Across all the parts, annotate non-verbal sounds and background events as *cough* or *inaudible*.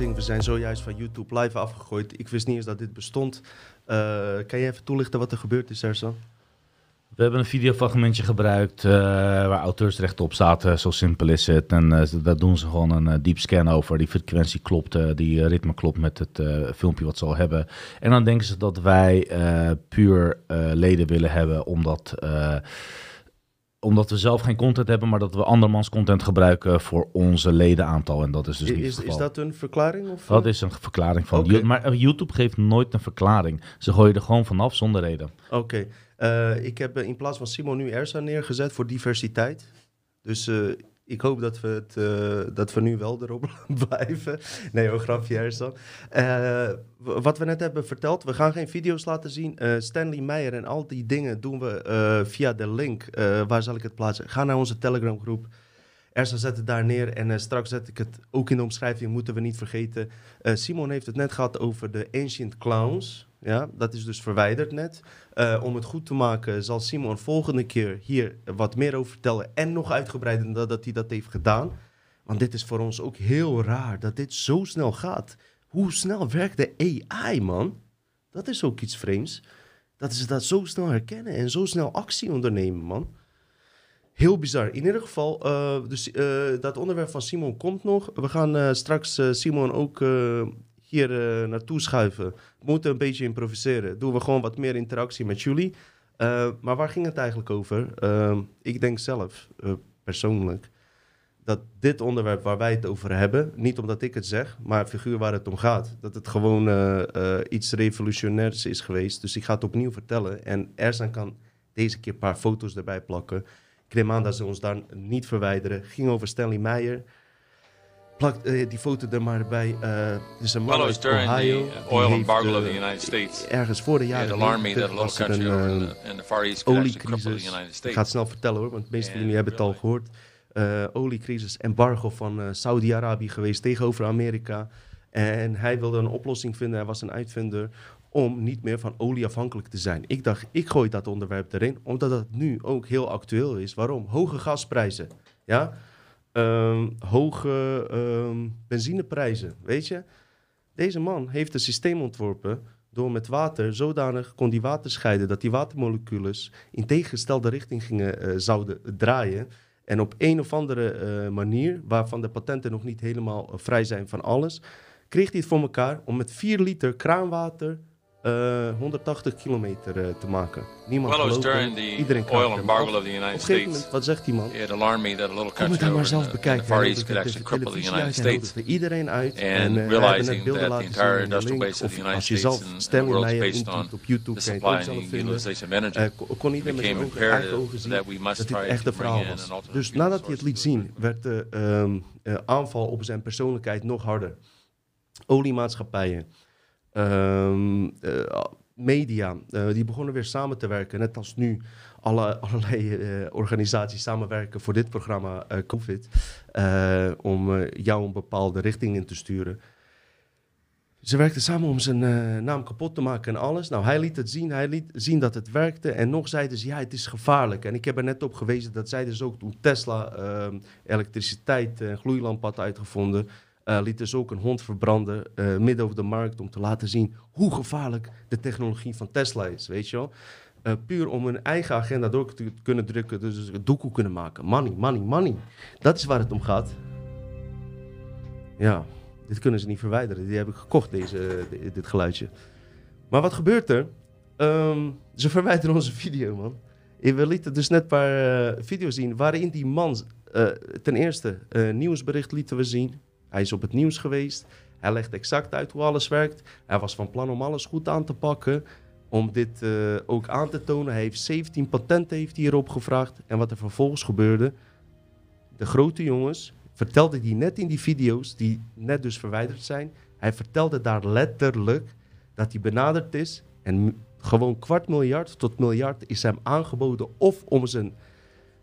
We zijn zojuist van YouTube live afgegooid. Ik wist niet eens dat dit bestond. Uh, kan je even toelichten wat er gebeurd is, Ersan? We hebben een videofragmentje gebruikt uh, waar auteursrechten op zaten. Zo simpel is het. En uh, daar doen ze gewoon een uh, deep scan over. Die frequentie klopt, die ritme klopt met het filmpje wat ze al hebben. En dan denken ze dat wij puur leden willen hebben, omdat omdat we zelf geen content hebben, maar dat we andermans content gebruiken voor onze ledenaantal. En dat is dus niet is, het geval. Is dat een verklaring? Of? Dat is een verklaring van okay. Maar YouTube geeft nooit een verklaring. Ze gooien er gewoon vanaf zonder reden. Oké. Okay. Uh, ik heb in plaats van Simon nu Ersa neergezet voor diversiteit. Dus uh, ik hoop dat we, het, uh, dat we nu wel erop *laughs* blijven. Nee hoor, grapje Ersan. Uh, wat we net hebben verteld, we gaan geen video's laten zien. Uh, Stanley Meijer en al die dingen doen we via de link. waar zal ik het plaatsen? Ga naar onze Telegram groep. Ersa zet het daar neer en straks zet ik het ook in de omschrijving, moeten we niet vergeten. Simon heeft het net gehad over de Ancient Clowns. Ja, dat is dus verwijderd net. Uh, om het goed te maken zal Simon volgende keer hier wat meer over vertellen. En nog uitgebreider dat hij dat heeft gedaan. Want dit is voor ons ook heel raar dat dit zo snel gaat. Hoe snel werkt de AI, man? Dat is ook iets vreemds. Dat ze dat zo snel herkennen en zo snel actie ondernemen, man. Heel bizar. In ieder geval, uh, dus, uh, dat onderwerp van Simon komt nog. We gaan straks Simon ook hier uh, naartoe schuiven. We moeten een beetje improviseren. Doen we gewoon wat meer interactie met jullie. Uh, maar waar ging het eigenlijk over? Uh, ik denk zelf, persoonlijk, dat dit onderwerp waar wij het over hebben, niet omdat ik het zeg, maar figuur waar het om gaat, dat het gewoon iets revolutionairs is geweest. Dus ik ga het opnieuw vertellen. En Erzan kan deze keer een paar foto's erbij plakken. Ik neem aan dat ze ons daar niet verwijderen. ging over Stanley Meijer plak uh, die foto er maar bij. Uh, is een man uit Ohio. The uh, oil embargo of the United States. Ergens voor de jaren country een, in the Far East oliecrisis. Ik ga het snel vertellen hoor, want de meeste van jullie hebben het al gehoord. Uh, oliecrisis, embargo van Saudi-Arabië geweest tegenover Amerika. En hij wilde een oplossing vinden, hij was een uitvinder, om niet meer van olie afhankelijk te zijn. Ik dacht, ik gooi dat onderwerp erin, omdat het nu ook heel actueel is. Waarom? Hoge gasprijzen. Ja? Um, hoge um, benzineprijzen. Weet je, deze man heeft een systeem ontworpen door met water zodanig kon die water scheiden dat die watermoleculen in tegengestelde richting gingen, uh, zouden draaien. En op een of andere uh, manier, waarvan de patenten nog niet helemaal uh, vrij zijn van alles, kreeg hij het voor elkaar om met 4 liter kraanwater uh, eh, 180 kilometer uh, te maken. Niemand well, gelooft during the Iedereen oil embargo of the United States. Moment, wat zegt die man? It alarmed me that a little country over maar zelf in, bekijken. the Far East could actually cripple the United States. iedereen uit. And en, uh, realizing that the entire industrial base of the United States and the world is based on op YouTube, the supply and the utilization of energy kon iedereen met zijn eigen ogen zien dat dit echt een verhaal was. Dus nadat hij het liet zien, werd de um, aanval op zijn persoonlijkheid nog harder. Oliemaatschappijen. Um, uh, media, uh, die begonnen weer samen te werken. Net als nu alle, *laughs* allerlei uh, organisaties samenwerken voor dit programma COVID. om jou een bepaalde richting in te sturen. Ze werkten samen om zijn naam kapot te maken en alles. Nou, hij liet het zien, hij liet zien dat het werkte. En nog zeiden ze, ja, het is gevaarlijk. En ik heb er net op gewezen, dat zeiden ze ook toen Tesla ehm, elektriciteit en gloeilamp had uitgevonden uh, liet dus ook een hond verbranden uh, midden op de markt om te laten zien hoe gevaarlijk de technologie van Tesla is, weet je wel. Uh, puur om hun eigen agenda door te kunnen drukken, dus het doekoe kunnen maken. Money, money, money. Dat is waar het om gaat. Ja, dit kunnen ze niet verwijderen. Die heb ik gekocht, deze, dit geluidje. Maar wat gebeurt er? Um, ze verwijderen onze video, man. We lieten dus net een paar video's zien waarin die man... ten eerste, nieuwsbericht lieten we zien hij is op het nieuws geweest. Hij legt exact uit hoe alles werkt. Hij was van plan om alles goed aan te pakken. Om dit uh, ook aan te tonen. Hij heeft 17 patenten heeft hierop gevraagd. En wat er vervolgens gebeurde. De grote jongens vertelde hij net in die video's, die net dus verwijderd zijn. Hij vertelde daar letterlijk dat hij benaderd is. En gewoon kwart miljard tot miljard is hem aangeboden. Of om zijn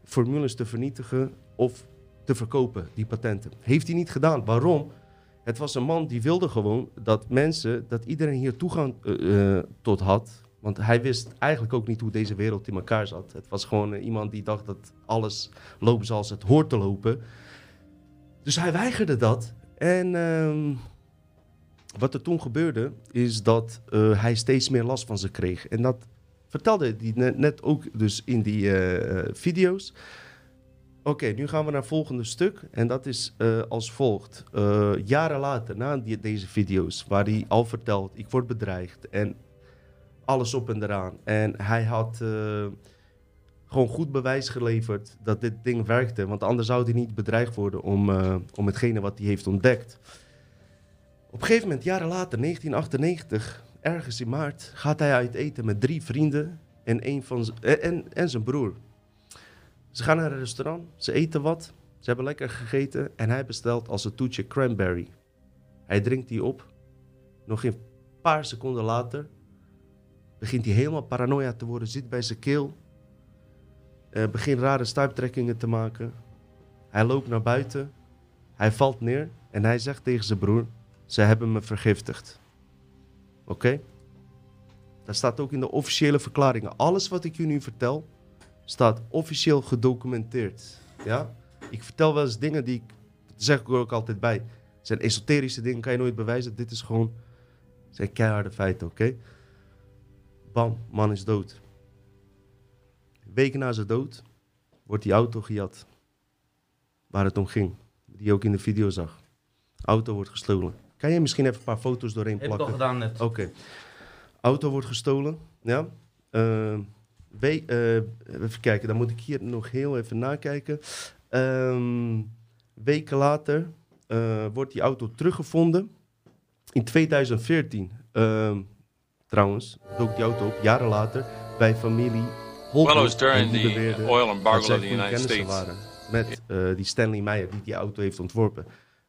formules te vernietigen. Of te verkopen, die patenten. Heeft hij niet gedaan. Waarom? Het was een man die wilde gewoon dat mensen, dat iedereen hier toegang uh, tot had. Want hij wist eigenlijk ook niet hoe deze wereld in elkaar zat. Het was gewoon uh, iemand die dacht dat alles loopt zoals het hoort te lopen. Dus hij weigerde dat. En uh, wat er toen gebeurde, is dat hij steeds meer last van ze kreeg. En dat vertelde hij net, net ook dus in die video's. Oké, nu gaan we naar het volgende stuk. En dat is uh, als volgt. jaren later, na deze video's, waar hij al vertelt: ik word bedreigd. En alles op en eraan. En hij had gewoon goed bewijs geleverd dat dit ding werkte. Want anders zou hij niet bedreigd worden om, om hetgene wat hij heeft ontdekt. Op een gegeven moment, jaren later, 1998, ergens in maart, gaat hij uit eten met drie vrienden en, een van en, en zijn broer. Ze gaan naar een restaurant, ze eten wat, ze hebben lekker gegeten en hij bestelt als een toetje cranberry. Hij drinkt die op. Nog een paar seconden later begint hij helemaal paranoia te worden, zit bij zijn keel, uh, begint rare stuiptrekkingen te maken. Hij loopt naar buiten, hij valt neer en hij zegt tegen zijn broer: ze hebben me vergiftigd. Oké? Dat staat ook in de officiële verklaringen. Alles wat ik je nu vertel, staat officieel gedocumenteerd. Ja? Ik vertel wel eens dingen die ik, dat zeg ik er ook altijd bij. Het zijn esoterische dingen, kan je nooit bewijzen. Dit is gewoon, zijn keiharde feiten, oké? Bam, man is dood. Weken na zijn dood wordt die auto gejat. Waar het om ging. Die je ook in de video zag. Auto wordt gestolen. Kan je misschien even een paar foto's doorheen plakken? Heb ik al gedaan net. Oké. Auto wordt gestolen. Ja. Uh, we, uh, even kijken, dan moet ik hier nog heel even nakijken. Um, weken later uh, wordt die auto teruggevonden. In 2014, ehm, trouwens, dook die auto op, jaren later, bij familie Holbrook. Well, it was during the oil embargo of the United States. Waren met uh, die Stanley Meyer, die die auto heeft ontworpen.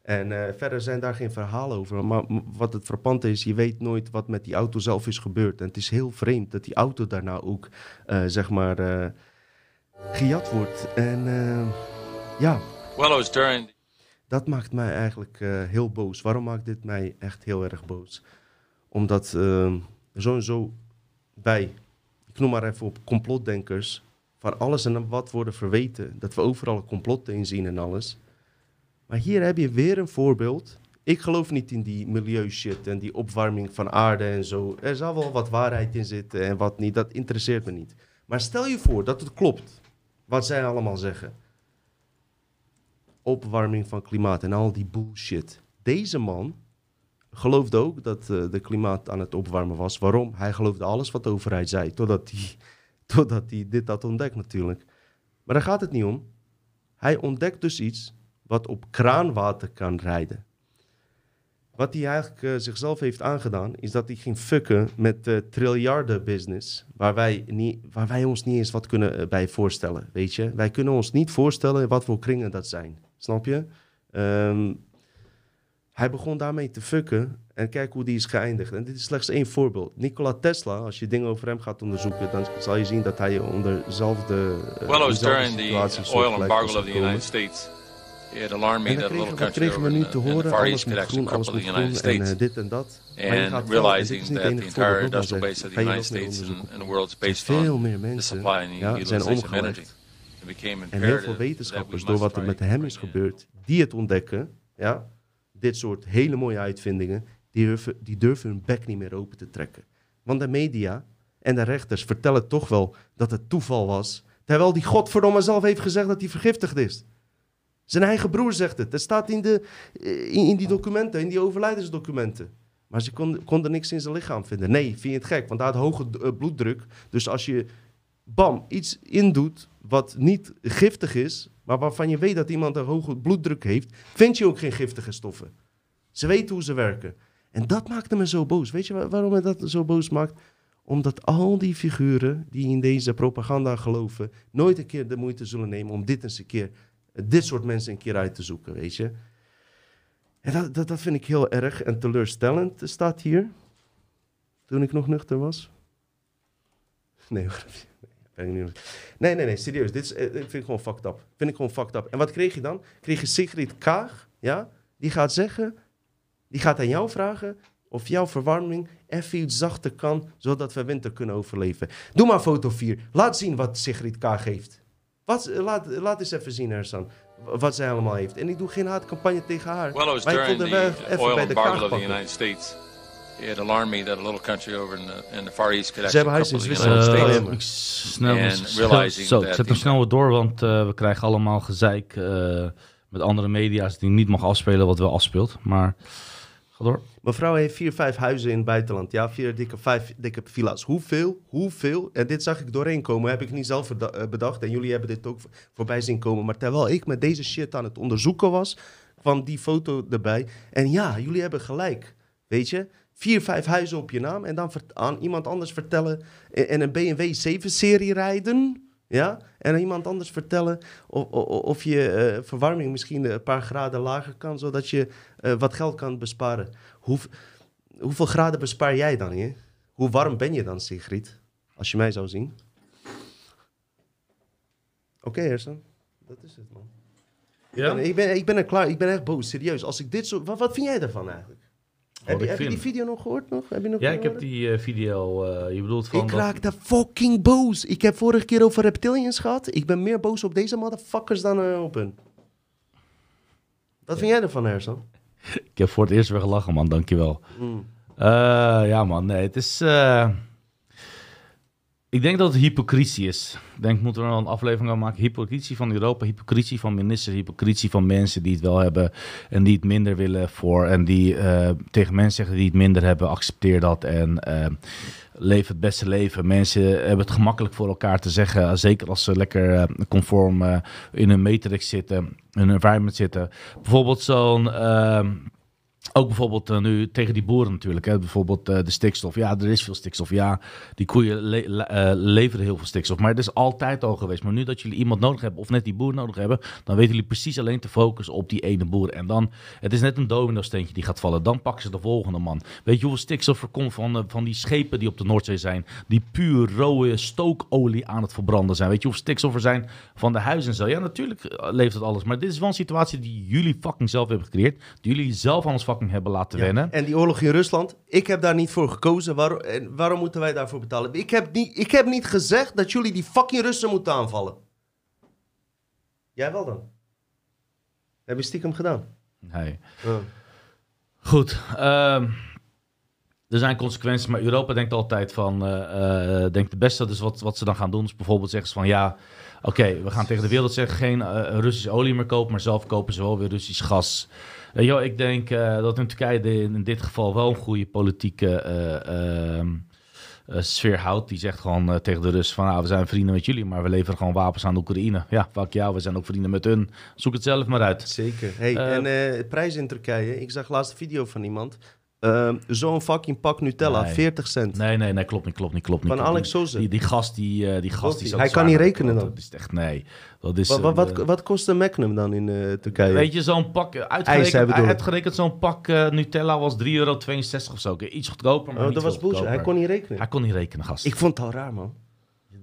En uh, verder zijn daar geen verhalen over. Maar wat het frappante is, je weet nooit wat met die auto zelf is gebeurd. En het is heel vreemd dat die auto daarna ook, uh, zeg maar, uh, gejat wordt. En ja. Well, was during... Dat maakt mij eigenlijk heel boos. Waarom maakt dit mij echt heel erg boos? Omdat zo en zo wij, ik noem maar even op complotdenkers, van alles en wat worden verweten. Dat we overal complotten inzien en alles. Maar hier heb je weer een voorbeeld. Ik geloof niet in die milieushit en die opwarming van aarde en zo. Er zal wel wat waarheid in zitten en wat niet. Dat interesseert me niet. Maar stel je voor dat het klopt. Wat zij allemaal zeggen. Opwarming van klimaat en al die bullshit. Deze man geloofde ook dat uh, de klimaat aan het opwarmen was. Waarom? Hij geloofde alles wat de overheid zei. Totdat hij, *laughs* totdat hij dit had ontdekt natuurlijk. Maar daar gaat het niet om. Hij ontdekt dus iets wat op kraanwater kan rijden. Wat hij eigenlijk uh, zichzelf heeft aangedaan, is dat hij ging fucken met de triljarden business, waar wij, niet, waar wij ons niet eens wat kunnen uh, bij voorstellen, weet je. Wij kunnen ons niet voorstellen wat voor kringen dat zijn, snap je? Um, hij begon daarmee te fucken en kijk hoe die is geëindigd. En dit is slechts één voorbeeld. Nikola Tesla, als je dingen over hem gaat onderzoeken, dan zal je zien dat hij onder dezelfde, uh, well, it was during the oil embargo of the United States. It alarmed me that a little country over in the, in the Far East could actually cripple the United States. And realizing that the entire industrial base of the United States and, and the world is supply and the utilization of energy. En heel veel wetenschappers, door wat er met hem is gebeurd, die het ontdekken, ja, dit soort hele mooie uitvindingen, die durven, die durven hun bek niet meer open te trekken. Want de media en de rechters vertellen toch wel dat het toeval was, terwijl die godverdomme zelf heeft gezegd dat hij vergiftigd is. Zijn eigen broer zegt het. Dat staat in, de, in, in die documenten, in die overlijdensdocumenten. Maar ze konden, niks in zijn lichaam vinden. Nee, vind je het gek? Want hij had hoge uh, bloeddruk. Dus als je, bam, iets indoet wat niet giftig is... maar waarvan je weet dat iemand een hoge bloeddruk heeft... vind je ook geen giftige stoffen. Ze weten hoe ze werken. En dat maakte me zo boos. Weet je waarom me dat zo boos maakt? Omdat al die figuren die in deze propaganda geloven... nooit een keer de moeite zullen nemen om dit eens een keer dit soort mensen een keer uit te zoeken, weet je. En dat, dat, vind ik heel erg en teleurstellend, staat hier. Toen ik nog nuchter was. Nee, *laughs* nee, nee, nee, serieus. Dit eh, vind ik gewoon fucked up. Vind ik gewoon fucked up. En wat kreeg je dan? Kreeg je Sigrid Kaag, ja? Die gaat zeggen, die gaat aan jou vragen of jouw verwarming even iets zachter kan, zodat we winter kunnen overleven. Doe maar foto 4. Laat zien wat Sigrid Kaag heeft. Wat, laat, laat eens even zien, Ersan. wat zij allemaal heeft. En ik doe geen haatcampagne tegen haar. Well, it was during the oil embargo of the United States. It alarmed me that a little country over in the, in the Far East could actually States. Ik snel, realizing zo, ik zet hem snel weer door, want uh, we krijgen allemaal gezeik uh, met andere media's die niet mag afspelen wat wel afspeelt. Maar ga. Mevrouw heeft vier, vijf huizen in het buitenland. Ja, vier dikke, vijf dikke villa's. Hoeveel, hoeveel, en dit zag ik doorheen komen, heb ik niet zelf eh, bedacht. En jullie hebben dit ook voorbij zien komen. Maar terwijl ik met deze shit aan het onderzoeken was, kwam die foto erbij. En ja, jullie hebben gelijk. Weet je, vier, vijf huizen op je naam. En dan aan iemand anders vertellen en een BMW 7-serie rijden. Ja? En aan iemand anders vertellen of, of, of je uh, verwarming misschien een paar graden lager kan, zodat je uh, wat geld kan besparen. Hoe, hoeveel graden bespaar jij dan? Hè? Hoe warm ben je dan, Sigrid? Als je mij zou zien. Oké, okay, Dat is het, man. Ja? Ik, ben, ik, ben, ik ben er klaar. Ik ben echt boos, serieus. Als ik dit zo... Wat, wat vind jij ervan eigenlijk? Heb, je, heb je, die video nog gehoord? Nog? Heb je nog ja, ik heb die uh, video. Uh, je bedoelt van. Ik raak daar fucking boos. Ik heb vorige keer over reptilians gehad. Ik ben meer boos op deze motherfuckers dan uh, op hun. Wat vind jij ervan, Ersan? ik heb voor het eerst weer gelachen, man. Dankjewel. Mm. Uh, ja, man. Nee, het is... Ik denk dat het hypocrisie is. Ik denk, moeten we er een aflevering aan maken. Hypocrisie van Europa, hypocrisie van ministers, hypocrisie van mensen die het wel hebben en die het minder willen voor. En die uh, tegen mensen zeggen die het minder hebben, accepteer dat en leef het beste leven. Mensen hebben het gemakkelijk voor elkaar te zeggen, zeker als ze lekker conform in een matrix zitten, in een environment zitten. Bijvoorbeeld zo'n ook bijvoorbeeld uh, nu tegen die boeren natuurlijk. Hè? Bijvoorbeeld uh, de stikstof. Ja, er is veel stikstof. Ja, die koeien le uh, leveren heel veel stikstof. Maar het is altijd al geweest. Maar nu dat jullie iemand nodig hebben, of net die boer nodig hebben, dan weten jullie precies alleen te focussen op die ene boer. En dan, het is net een domino-steentje die gaat vallen. Dan pakken ze de volgende man. Weet je hoeveel stikstof er komt van, van die schepen die op de Noordzee zijn? Die puur rode stookolie aan het verbranden zijn. Weet je hoeveel stikstof er zijn van de huizen en zo? Ja, natuurlijk leeft het alles. Maar dit is wel een situatie die jullie fucking zelf hebben gecreëerd. Die jullie zelf aan ons fucking hebben laten wennen. En die oorlog in Rusland, ik heb daar niet voor gekozen. Waarom, en waarom moeten wij daarvoor betalen? Ik heb, niet, ik heb niet gezegd dat jullie die fucking Russen moeten aanvallen. Jij wel dan? Heb je stiekem gedaan? Nee. Goed. Uh, er zijn consequenties, maar Europa denkt altijd van, uh, uh, denkt het beste. Dus wat, wat ze dan gaan doen is bijvoorbeeld zeggen ze van ja, oké, we gaan tegen de wereld zeggen geen uh, Russische olie meer kopen, maar zelf kopen ze wel weer Russisch gas. Uh, ik denk uh, dat in Turkije in dit geval wel een goede politieke uh, sfeer houdt. Die zegt gewoon tegen de Russen van ah, we zijn vrienden met jullie, maar we leveren gewoon wapens aan de Oekraïne. Ja, fuck jou, we zijn ook vrienden met hun. Zoek het zelf maar uit. Zeker. Hey, en prijs in Turkije. Ik zag laatst een video van iemand. Uh, Zo'n fucking pak Nutella, 40 cent. Nee, nee, nee, klopt niet, klopt niet, klopt niet. Van Alex Soze. Die, die gast, die, uh, die gast, die Hij kan niet rekenen dan. Dat is echt, nee. Dat is, wat, wat, wat, wat kost een Magnum dan in uh, Turkije? Weet je, zo'n pak, uitgerekend, uitgerekend zo'n pak Nutella was 3,62 euro of zo. Iets goedkoper, maar oh, dat was bullshit. Hij kon niet rekenen. Hij kon niet rekenen, gast. Ik vond het al raar, man.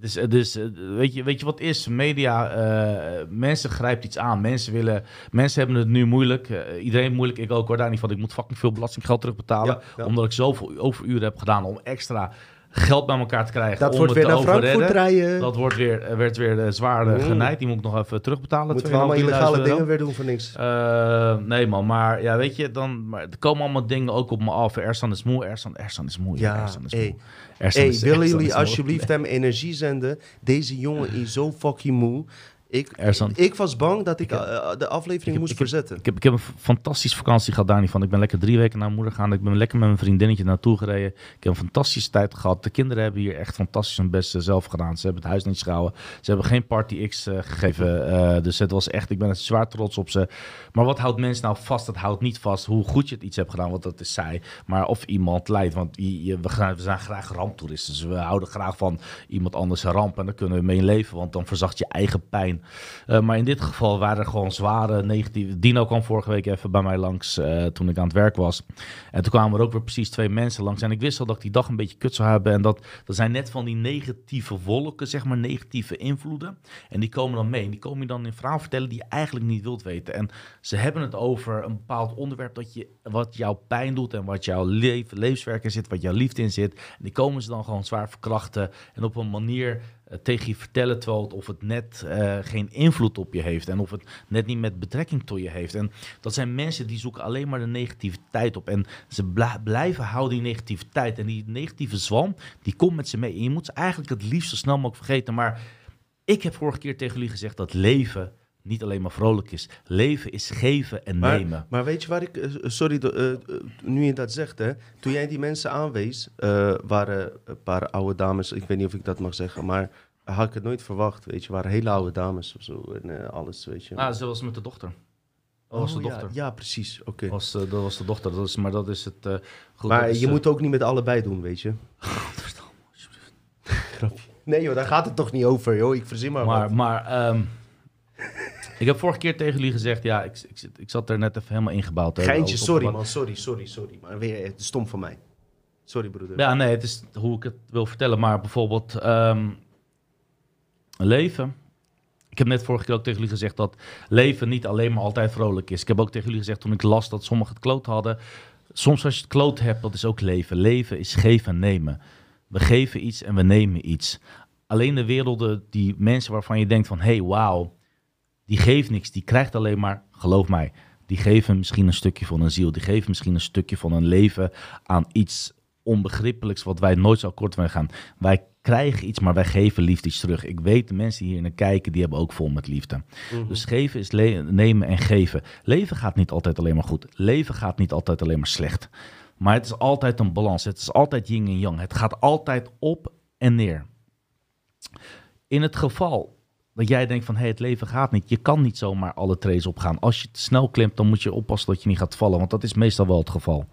Dus, dus weet, je, weet je wat is? Media, uh, mensen grijpt iets aan. Mensen, willen, mensen hebben het nu moeilijk. Uh, iedereen moeilijk, ik ook hoor. Daar niet van. Ik moet fucking veel belastinggeld terugbetalen. Ja, Omdat ik zoveel overuren heb gedaan om extra geld bij elkaar te krijgen. Dat om wordt weer naar Frankfurt rijden. Dat wordt weer, werd weer zwaar mm. genaaid. Die moet ik nog even terugbetalen. Moeten we allemaal illegale dingen weer doen voor niks? Uh, nee man, maar ja, weet je, dan, maar er komen allemaal dingen ook op me af. Ersan is moe, Ersan, Ersan is moe. Ja, Ersan is moe. Willen jullie alsjeblieft hem energie zenden? Deze jongen is zo fucking moe. Ik, ik was bang dat ik, uh, de aflevering moest verzetten. Ik heb, ik heb een fantastische vakantie gehad daar niet van. Ik ben lekker drie weken naar moeder gegaan. Ik ben lekker met mijn vriendinnetje naartoe gereden. Ik heb een fantastische tijd gehad. De kinderen hebben hier echt fantastisch hun best zelf gedaan. Ze hebben het huis niet gehouden. Ze hebben geen Party X uh, gegeven. Uh, dus het was echt, ik ben zwaar trots op ze. Maar wat houdt mensen nou vast? Het houdt niet vast hoe goed je het iets hebt gedaan. Want dat is zij. Maar of iemand leidt. Want je, we, gaan, we zijn graag ramptoeristen. Dus we houden graag van iemand anders ramp. En daar kunnen we mee leven. Want dan verzacht je eigen pijn. Uh, maar in dit geval waren er gewoon zware negatieve... Dino kwam vorige week even bij mij langs uh, toen ik aan het werk was. En toen kwamen er ook weer precies twee mensen langs. En ik wist al dat ik die dag een beetje kut zou hebben. En dat, dat zijn net van die negatieve wolken, zeg maar, negatieve invloeden. En die komen dan mee. En die komen je dan in verhaal vertellen die je eigenlijk niet wilt weten. En ze hebben het over een bepaald onderwerp dat je, wat jouw pijn doet en wat jouw leef, levenswerk in zit, wat jouw liefde in zit. En die komen ze dan gewoon zwaar verkrachten en op een manier tegen je vertellen, terwijl het, of het net uh, geen invloed op je heeft en of het net niet met betrekking tot je heeft. En dat zijn mensen die zoeken alleen maar de negativiteit op en ze blijven houden die negativiteit. En die negatieve zwam, die komt met ze mee. En je moet ze eigenlijk het liefst zo snel mogelijk vergeten. Maar ik heb vorige keer tegen jullie gezegd dat leven niet alleen maar vrolijk is. Leven is geven en nemen. Maar weet je waar ik, uh, sorry, uh, nu je dat zegt, hè, toen jij die mensen aanwees, waren een paar oude dames, ik weet niet of ik dat mag zeggen, maar had ik het nooit verwacht, weet je, waren hele oude dames of zo en alles, weet je. Ah, ze was met de dochter. Dat was de oh, dochter. Ja, ja precies. Oké. Was, dat was de dochter. Dat is, maar dat is het. Uh, goed, maar je moet ook niet met allebei doen, weet je. *laughs* *laughs* Grapje. Nee joh, daar gaat het toch niet over, joh. Ik verzin maar Maar, wat. maar um, ik heb vorige keer tegen jullie gezegd, ja, ik, ik, ik zat er net even helemaal ingebouwd. Geintje, sorry man, sorry, sorry, sorry. Maar weer, stom van mij. Sorry broeder. Ja, nee, het is hoe ik het wil vertellen. Maar bijvoorbeeld um, leven. Ik heb net vorige keer ook tegen jullie gezegd dat leven niet alleen maar altijd vrolijk is. Ik heb ook tegen jullie gezegd toen ik las dat sommigen het kloot hadden. Soms als je het kloot hebt, dat is ook leven. Leven is geven en nemen. We geven iets en we nemen iets. Alleen de werelden, die mensen waarvan je denkt van... hé, hey, wauw, die geeft niks, die krijgt alleen maar, geloof mij, die geven misschien een stukje van een ziel, die geven misschien een stukje van een leven aan iets onbegrijpelijks wat wij nooit zo kort willen gaan. Wij krijgen iets, maar wij geven liefde iets terug. Ik weet, de mensen die hier naar kijken, die hebben ook vol met liefde. Mhm. Dus geven is nemen en geven. Leven gaat niet altijd alleen maar goed. Leven gaat niet altijd alleen maar slecht. Maar het is altijd een balans. Het is altijd yin en yang. Het gaat altijd op en neer. In het geval dat jij denkt van hey, het leven gaat niet. Je kan niet zomaar alle trades opgaan. Als je te snel klimt, dan moet je oppassen dat je niet gaat vallen. Want dat is meestal wel het geval.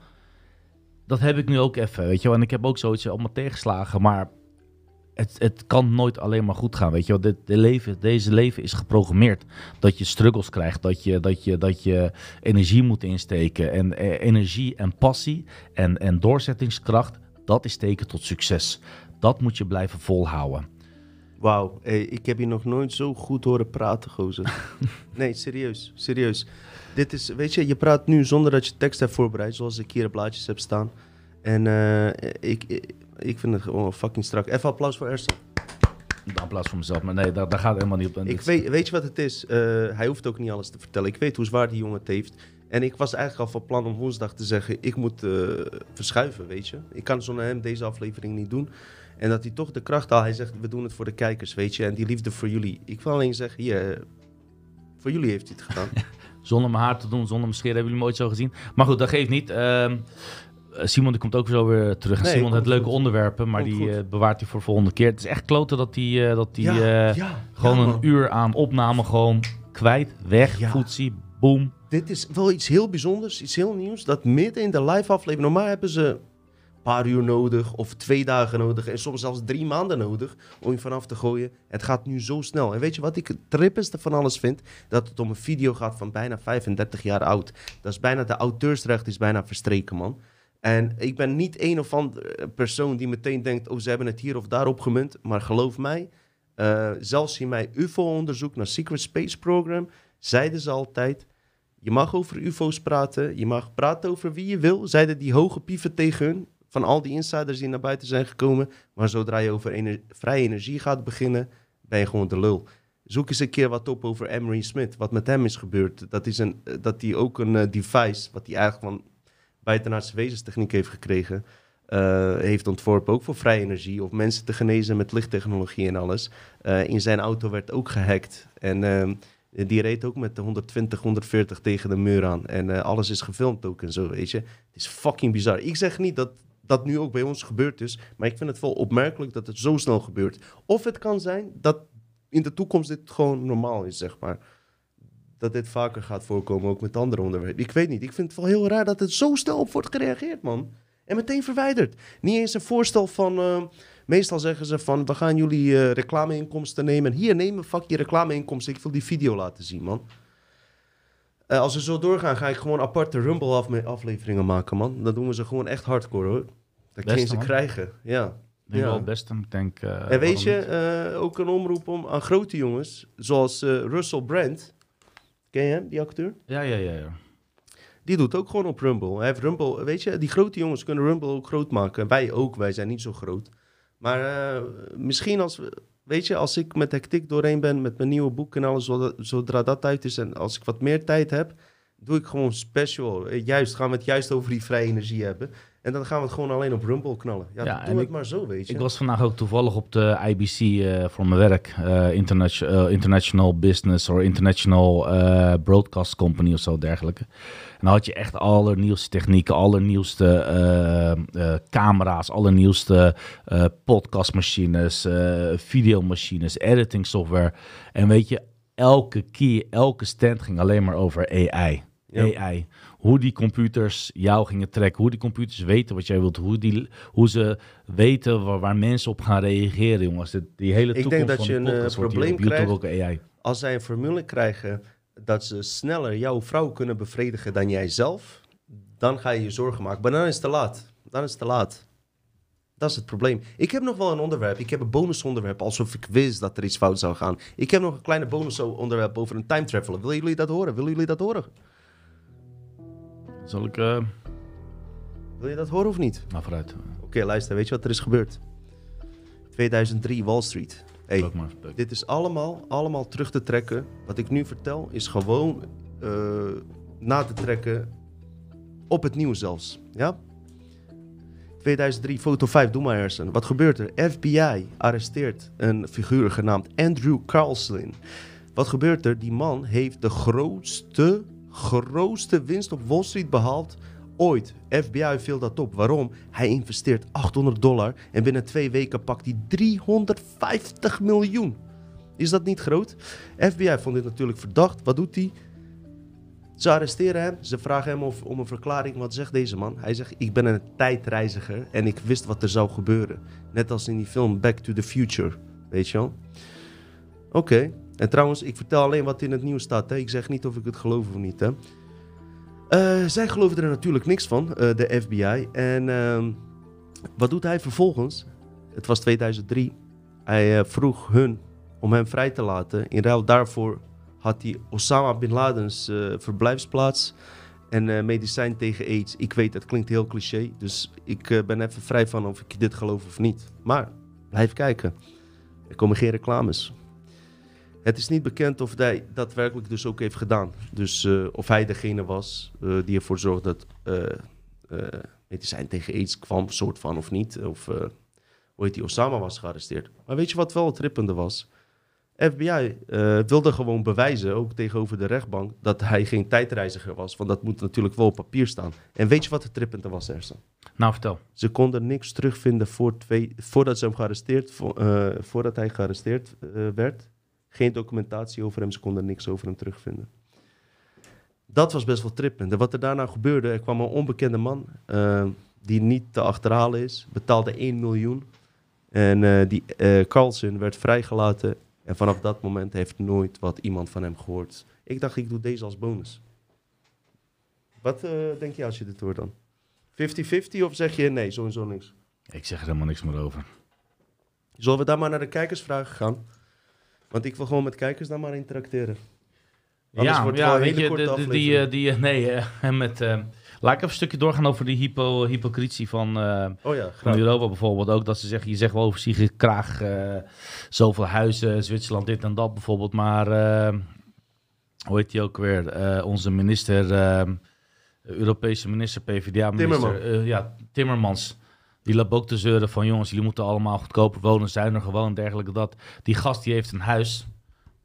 Dat heb ik nu ook even, weet je wel. En ik heb ook zoiets allemaal tegenslagen. Maar het, het kan nooit alleen maar goed gaan, weet je wel. De, de leven, deze leven is geprogrammeerd. Dat je struggles krijgt, dat je, dat je, dat je energie moet insteken. En eh, energie en passie en, en doorzettingskracht, dat is teken tot succes. Dat moet je blijven volhouden. Wauw, ik heb je nog nooit zo goed horen praten, gozer. *laughs* nee, serieus, serieus. Dit is, weet je, je praat nu zonder dat je tekst hebt voorbereid, zoals ik hier op blaadjes heb staan. En uh, ik, ik, vind het gewoon fucking strak. Even applaus voor Ersan. Een applaus voor mezelf, maar nee, daar, daar gaat helemaal niet op. Ik weet, weet je wat het is? Uh, hij hoeft ook niet alles te vertellen. Ik weet hoe zwaar die jongen het heeft. En ik was eigenlijk al van plan om woensdag te zeggen, ik moet uh, verschuiven, weet je. Ik kan zonder hem deze aflevering niet doen. En dat hij toch de kracht haalt. Hij zegt, we doen het voor de kijkers, weet je. En die liefde voor jullie. Ik wil alleen zeggen, hier, voor jullie heeft hij het gedaan. *laughs* zonder mijn haar te doen, zonder mijn scheren, hebben jullie hem ooit zo gezien. Maar goed, dat geeft niet. Uh, Simon die komt ook zo weer terug. Simon heeft leuke onderwerpen, maar die uh, bewaart hij voor de volgende keer. Het is echt kloten dat hij uh, dat die, ja, ja, gewoon een uur aan opname gewoon kwijt, weg, ja. voetsie, boom. Dit is wel iets heel bijzonders, iets heel nieuws. Dat midden in de live aflevering, normaal hebben ze paar uur nodig of twee dagen nodig en soms zelfs drie maanden nodig om je vanaf te gooien. Het gaat nu zo snel. En weet je wat ik het trippeste van alles vind? Dat het om een video gaat van bijna 35 jaar oud. Dat is bijna, de auteursrecht is bijna verstreken, man. En ik ben niet een of andere persoon die meteen denkt, oh, ze hebben het hier of daar opgemunt. Maar geloof mij, uh, zelfs in mijn UFO-onderzoek naar Secret Space Program, zeiden ze altijd, je mag over UFO's praten, je mag praten over wie je wil, zeiden die hoge pieven tegen hun van al die insiders die naar buiten zijn gekomen. Maar zodra je over ener vrije energie gaat beginnen, ben je gewoon de lul. Zoek eens een keer wat op over Emery Smith. Wat met hem is gebeurd. Dat is een, dat hij ook een uh, device, wat hij eigenlijk van buitenaardse wezenstechniek heeft gekregen, uh, heeft ontworpen. Ook voor vrije energie. Of mensen te genezen met lichttechnologie en alles. In zijn auto werd ook gehackt. En die reed ook met de 120, 140 tegen de muur aan. En alles is gefilmd ook en zo, weet je. Het is fucking bizar. Ik zeg niet dat dat nu ook bij ons gebeurd is. Maar ik vind het wel opmerkelijk dat het zo snel gebeurt. Of het kan zijn dat in de toekomst dit gewoon normaal is, zeg maar. Dat dit vaker gaat voorkomen, ook met andere onderwerpen. Ik weet niet. Ik vind het wel heel raar dat het zo snel op wordt gereageerd, man. En meteen verwijderd. Niet eens een voorstel van. Uh, meestal zeggen ze van. We gaan jullie uh, reclameinkomsten nemen. Hier, neem een vakje reclameinkomsten. Ik wil die video laten zien, man. Uh, als we zo doorgaan, ga ik gewoon aparte Rumble-afleveringen maken, man. Dan doen we ze gewoon echt hardcore, hoor. Dat kun je ze krijgen, ja. Ik ja. wel ik denk... Uh, en weet je, uh, ook een omroep om, aan grote jongens, zoals Russell Brand. Ken je hem, die acteur? Ja, ja, ja, ja. Die doet ook gewoon op Rumble. Hij heeft Rumble, weet je, die grote jongens kunnen Rumble ook groot maken. Wij ook, wij zijn niet zo groot. Maar misschien als we weet je, als ik met hectiek doorheen ben met mijn nieuwe boek en alles, zodra dat uit is en als ik wat meer tijd heb, doe ik gewoon special. Eh, juist, gaan we het juist over die vrije energie hebben. En dan gaan we het gewoon alleen op Rumble knallen. Ja, ja doe het maar zo, weet je. Ik was vandaag ook toevallig op de IBC uh, eh, voor mijn werk. Uh, International, International Business of International Broadcast Company of zo dergelijke. Dan had je echt allernieuwste technieken, allernieuwste camera's, allernieuwste podcastmachines, videomachines, editing software. En weet je, elke key, elke stand ging alleen maar over AI. AI. Hoe die computers jou gingen trekken, hoe die computers weten wat jij wilt, hoe, die, hoe ze weten waar, waar mensen op gaan reageren, jongens. Die hele toekomst Ik denk dat je een uh, probleem krijgt AI. als zij een formule krijgen dat ze sneller jouw vrouw kunnen bevredigen dan jijzelf, dan ga je je zorgen maken. Maar dan is het te laat. Dan is het te laat. Dat is het probleem. Ik heb nog wel een onderwerp. Ik heb een bonusonderwerp, alsof ik wist dat er iets fout zou gaan. Ik heb nog een kleine bonusonderwerp over een time traveler. Willen jullie dat horen? Willen jullie dat horen? Zal ik... Uh... Wil je dat horen of niet? Nou, vooruit. Oké, luister. Weet je wat er is gebeurd? 2003, Wall Street. Hey, dit is allemaal, allemaal terug te trekken. Wat ik nu vertel is gewoon uh, na te trekken op het nieuws zelfs. Ja? 2003, foto 5, doe maar Harrison. Wat gebeurt er? FBI arresteert een figuur genaamd Andrew Carlson. Wat gebeurt er? Die man heeft de grootste grootste winst op Wall Street behaald ooit. FBI viel dat op. Waarom? Hij investeert 800 dollar en binnen twee weken pakt hij 350 miljoen. Is dat niet groot? FBI vond dit natuurlijk verdacht. Wat doet hij? Ze arresteren hem. Ze vragen hem of, om een verklaring. Wat zegt deze man? Hij zegt: Ik ben een tijdreiziger en ik wist wat er zou gebeuren. Net als in die film Back to the Future. Weet je wel? Oké. En trouwens, ik vertel alleen wat in het nieuws staat. Hè. Ik zeg niet of ik het geloof of niet. Hè. Uh, zij geloven er natuurlijk niks van, uh, de FBI. En uh, wat doet hij vervolgens? Het was 2003. Hij uh, vroeg hun om hem vrij te laten. In ruil daarvoor had hij Osama Bin Laden's verblijfsplaats en medicijn tegen AIDS. Ik weet, het klinkt heel cliché. Dus ik ben even vrij van of ik dit geloof of niet. Maar blijf kijken. Er komen geen reclames. Het is niet bekend of hij daadwerkelijk dus ook heeft gedaan. Dus uh, of hij degene was uh, die ervoor zorgde dat medicijn tegen aids kwam, soort van of niet. Of hoe heet die, Osama was gearresteerd. Maar weet je wat wel het trippende was? FBI wilde gewoon bewijzen, ook tegenover de rechtbank, dat hij geen tijdreiziger was. Want dat moet natuurlijk wel op papier staan. En weet je wat het trippende was, Ersen? Nou, vertel. Ze konden niks terugvinden voor twee, voordat, ze hem gearresteerd, voordat hij gearresteerd werd geen documentatie over hem, ze konden niks over hem terugvinden. Dat was best wel trippend. En wat er daarna gebeurde, er kwam een onbekende man uh, die niet te achterhalen is, betaalde 1 miljoen. En uh, die uh, Carlson werd vrijgelaten. En vanaf dat moment heeft nooit wat iemand van hem gehoord. Ik dacht, ik doe deze als bonus. Wat denk je als je dit hoort dan? 50-50 of zeg je nee, sowieso niks? Ik zeg er helemaal niks meer over. Zullen we daar maar naar de kijkersvragen gaan? Want ik wil gewoon met kijkers dan maar interacteren. Anders ja, wordt ja, weet je, de, die, eh, die, nee, *laughs* uh, met, uh, laat ik even een stukje doorgaan over die hypo, hypocrisie van, oh ja, van Europa bijvoorbeeld. Ook dat ze zeggen, je zegt wel over zich graag zoveel huizen, Zwitserland dit en dat bijvoorbeeld. Maar hoe heet die ook weer? onze minister, Europese minister, PvdA-minister. ja, Timmermans. Die loopt ook te zeuren van jongens, jullie moeten allemaal goedkoper wonen, zijn er gewoon dergelijke. Dat. Die gast die heeft een huis,